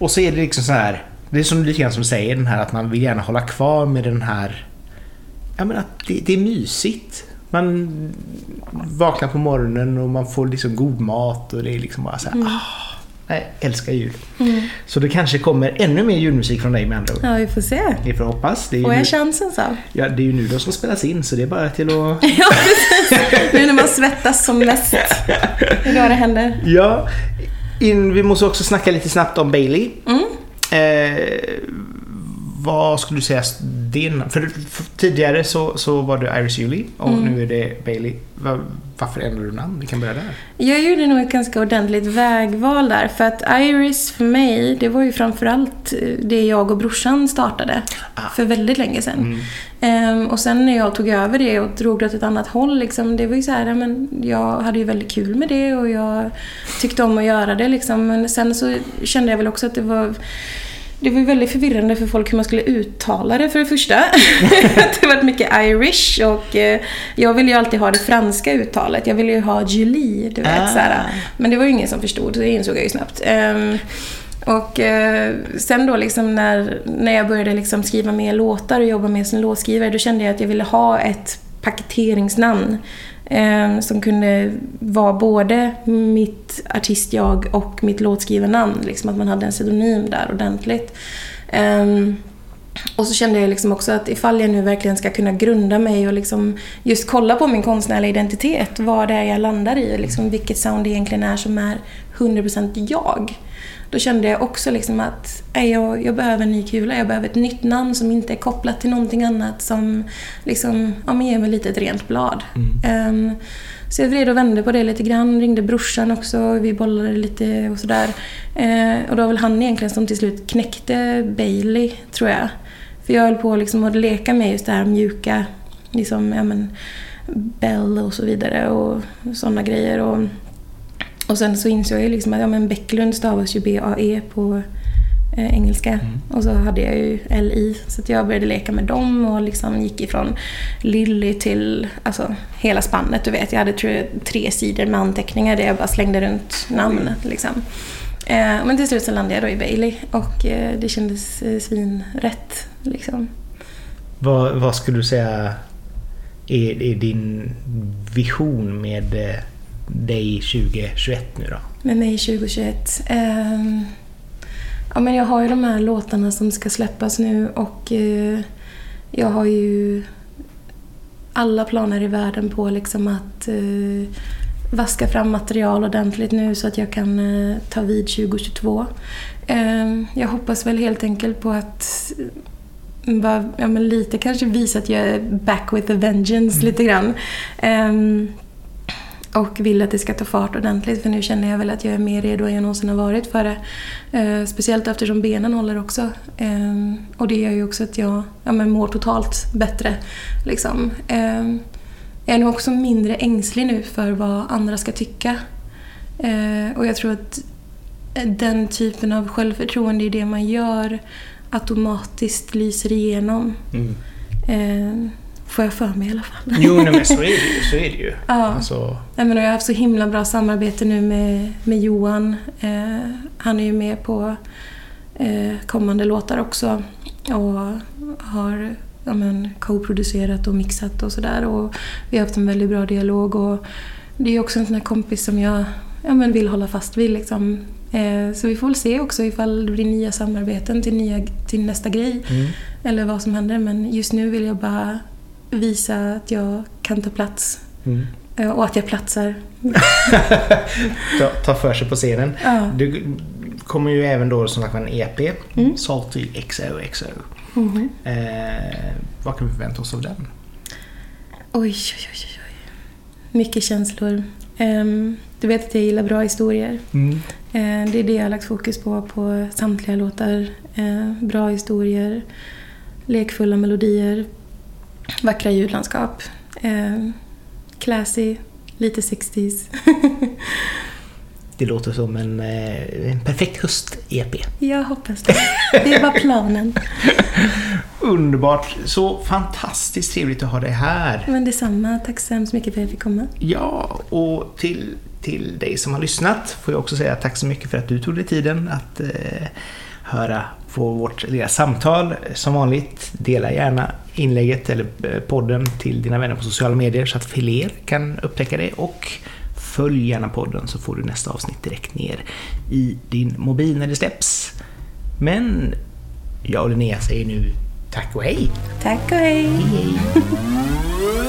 Och så är det liksom så här. Det är som lite grann som säger den här att man vill gärna hålla kvar med den här... Ja men att det, det är mysigt. Man vaknar på morgonen och man får liksom god mat och det är liksom bara så här, ah, nej, älskar jul. Mm. Så det kanske kommer ännu mer julmusik från dig med andra ord. Ja, vi får se. Vi får hoppas. Det är, Får nu, jag chansen så? ja, det är ju nu de ska spelas in så det är bara till att... Ja, precis. Nu när man svettas som mest. Det är då det händer. Ja, in, vi måste också snacka lite snabbt om Bailey. Mm. Eh, vad skulle du säga din... För, för tidigare så, så var det Iris Julie och Mm. nu är det Bailey. Va, varför ändrade du namn? Vi kan börja där. Jag gjorde nog ett ganska ordentligt vägval där. För att Iris för mig, det var ju framförallt eh, det jag och brorsan startade. Ah. För väldigt länge sedan. Mm. Ehm, och sen när jag tog över det och drog det åt ett annat håll, liksom, det var ju så här, men jag hade ju väldigt kul med det och jag tyckte om att göra det. Liksom. Men sen så kände jag väl också att det var det var ju väldigt förvirrande för folk hur man skulle uttala det för det första. det var mycket Irish och eh, jag ville ju alltid ha det franska uttalet. Jag ville ju ha Julie, du vet. Ah. Så här. Men det var ju ingen som förstod, det insåg jag ju snabbt. Ehm, och eh, sen då liksom när, när jag började liksom skriva mer låtar och jobba mer som låtskrivare, då kände jag att jag ville ha ett paketeringsnamn. Eh, som kunde vara både mitt artistjag och mitt låtskrivarnamn. Liksom att man hade en pseudonym där ordentligt. Eh, och så kände jag liksom också att ifall jag nu verkligen ska kunna grunda mig och liksom just kolla på min konstnärliga identitet, vad det är jag landar i, liksom vilket sound det egentligen är som är 100% jag. Då kände jag också liksom att nej, jag, jag behöver en ny kula, jag behöver ett nytt namn som inte är kopplat till någonting annat som liksom, ja, men ger mig lite ett rent blad. Ehm, så jag vred och vände på det lite grann, ringde brorsan också, vi bollade lite och sådär. Eh, och det var väl han egentligen som till slut knäckte Bailey, tror jag. För jag höll på liksom att leka med just det här mjuka, liksom, ja men, Bell och så vidare och sådana grejer. Och, och sen så insåg jag liksom att ja, men Bäcklund stavas ju B-A-E på eh, engelska. Och så hade jag ju L-I. Så jag började leka med dem och liksom gick ifrån Lilly till alltså, hela spannet. Du vet, jag hade tror jag, tre sidor med anteckningar där jag bara slängde runt namn. Liksom. Eh, men till slut så landade jag då i Bailey och eh, det kändes eh, svinrätt. Liksom. Vad, vad skulle du säga är, är din vision med eh, dig 2021 nu då? Med mig 2021. Ehm, ja, men jag har ju de här låtarna som ska släppas nu och eh, jag har ju alla planer i världen på liksom att eh, vaska fram material ordentligt nu så att jag kan eh, ta vid 2022. Ehm, jag hoppas väl helt enkelt på att eh, bara, ja, men lite kanske visa att jag är back with a vengeance lite grann. Och vill att det ska ta fart ordentligt för nu känner jag väl att jag är mer redo än jag någonsin har varit för det. Eh, speciellt eftersom benen håller också. Eh, och det gör ju också att jag ja, men mår totalt bättre. Liksom. Eh, jag är nog också mindre ängslig nu för vad andra ska tycka. Eh, och jag tror att den typen av självförtroende i det man gör automatiskt lyser igenom. Mm. Får jag för mig i alla fall. Jo, nej, men så är det ju. Så är det ju. Ja. Alltså, Nej, men jag har haft så himla bra samarbete nu med, med Johan. Eh, han är ju med på eh, kommande låtar också. Och har ja, men, co-producerat och mixat och sådär. Och vi har haft en väldigt bra dialog. Och det är också en sån här kompis som jag ja, men vill hålla fast vid. Liksom. Eh, så vi får väl se också ifall det blir nya samarbeten till, nya, till nästa grej. Mm. Eller vad som händer. Men just nu vill jag bara visa att jag kan ta plats. Mm. Eh, och att jag platsar. ta, ta för sig på scenen. Ja. Du kommer ju även då som sagt en EP. Mm. Salty XOXO. Mhm. Eh, vad kan vi förvänta oss av den? Oj, oj, oj, oj. Mycket känslor. Ehm, du vet att jag gillar bra historier. Mm. Eh, det är det jag har lagt fokus på på samtliga låtar. Eh, bra historier, lekfulla melodier, vackra ljudlandskap. Eh, classy, lite 60s. Det låter som en, eh, en perfekt höst-EP. jag hoppas det. Det var planen. Underbart! Så fantastiskt trevligt att ha dig här. Men detsamma. Tack så hemskt mycket för att jag fick komma. Ja, och till, till dig som har lyssnat får jag också säga tack så mycket för att du tog dig tiden att eh, höra på vårt lilla samtal. Som vanligt, dela gärna inlägget eller eh, podden till dina vänner på sociala medier så att fler kan upptäcka det och följ gärna podden så får du nästa avsnitt direkt ner i din mobil när det släpps. Men jag och Linnea säger nu tack och hej! Tack och hej! hej. Thank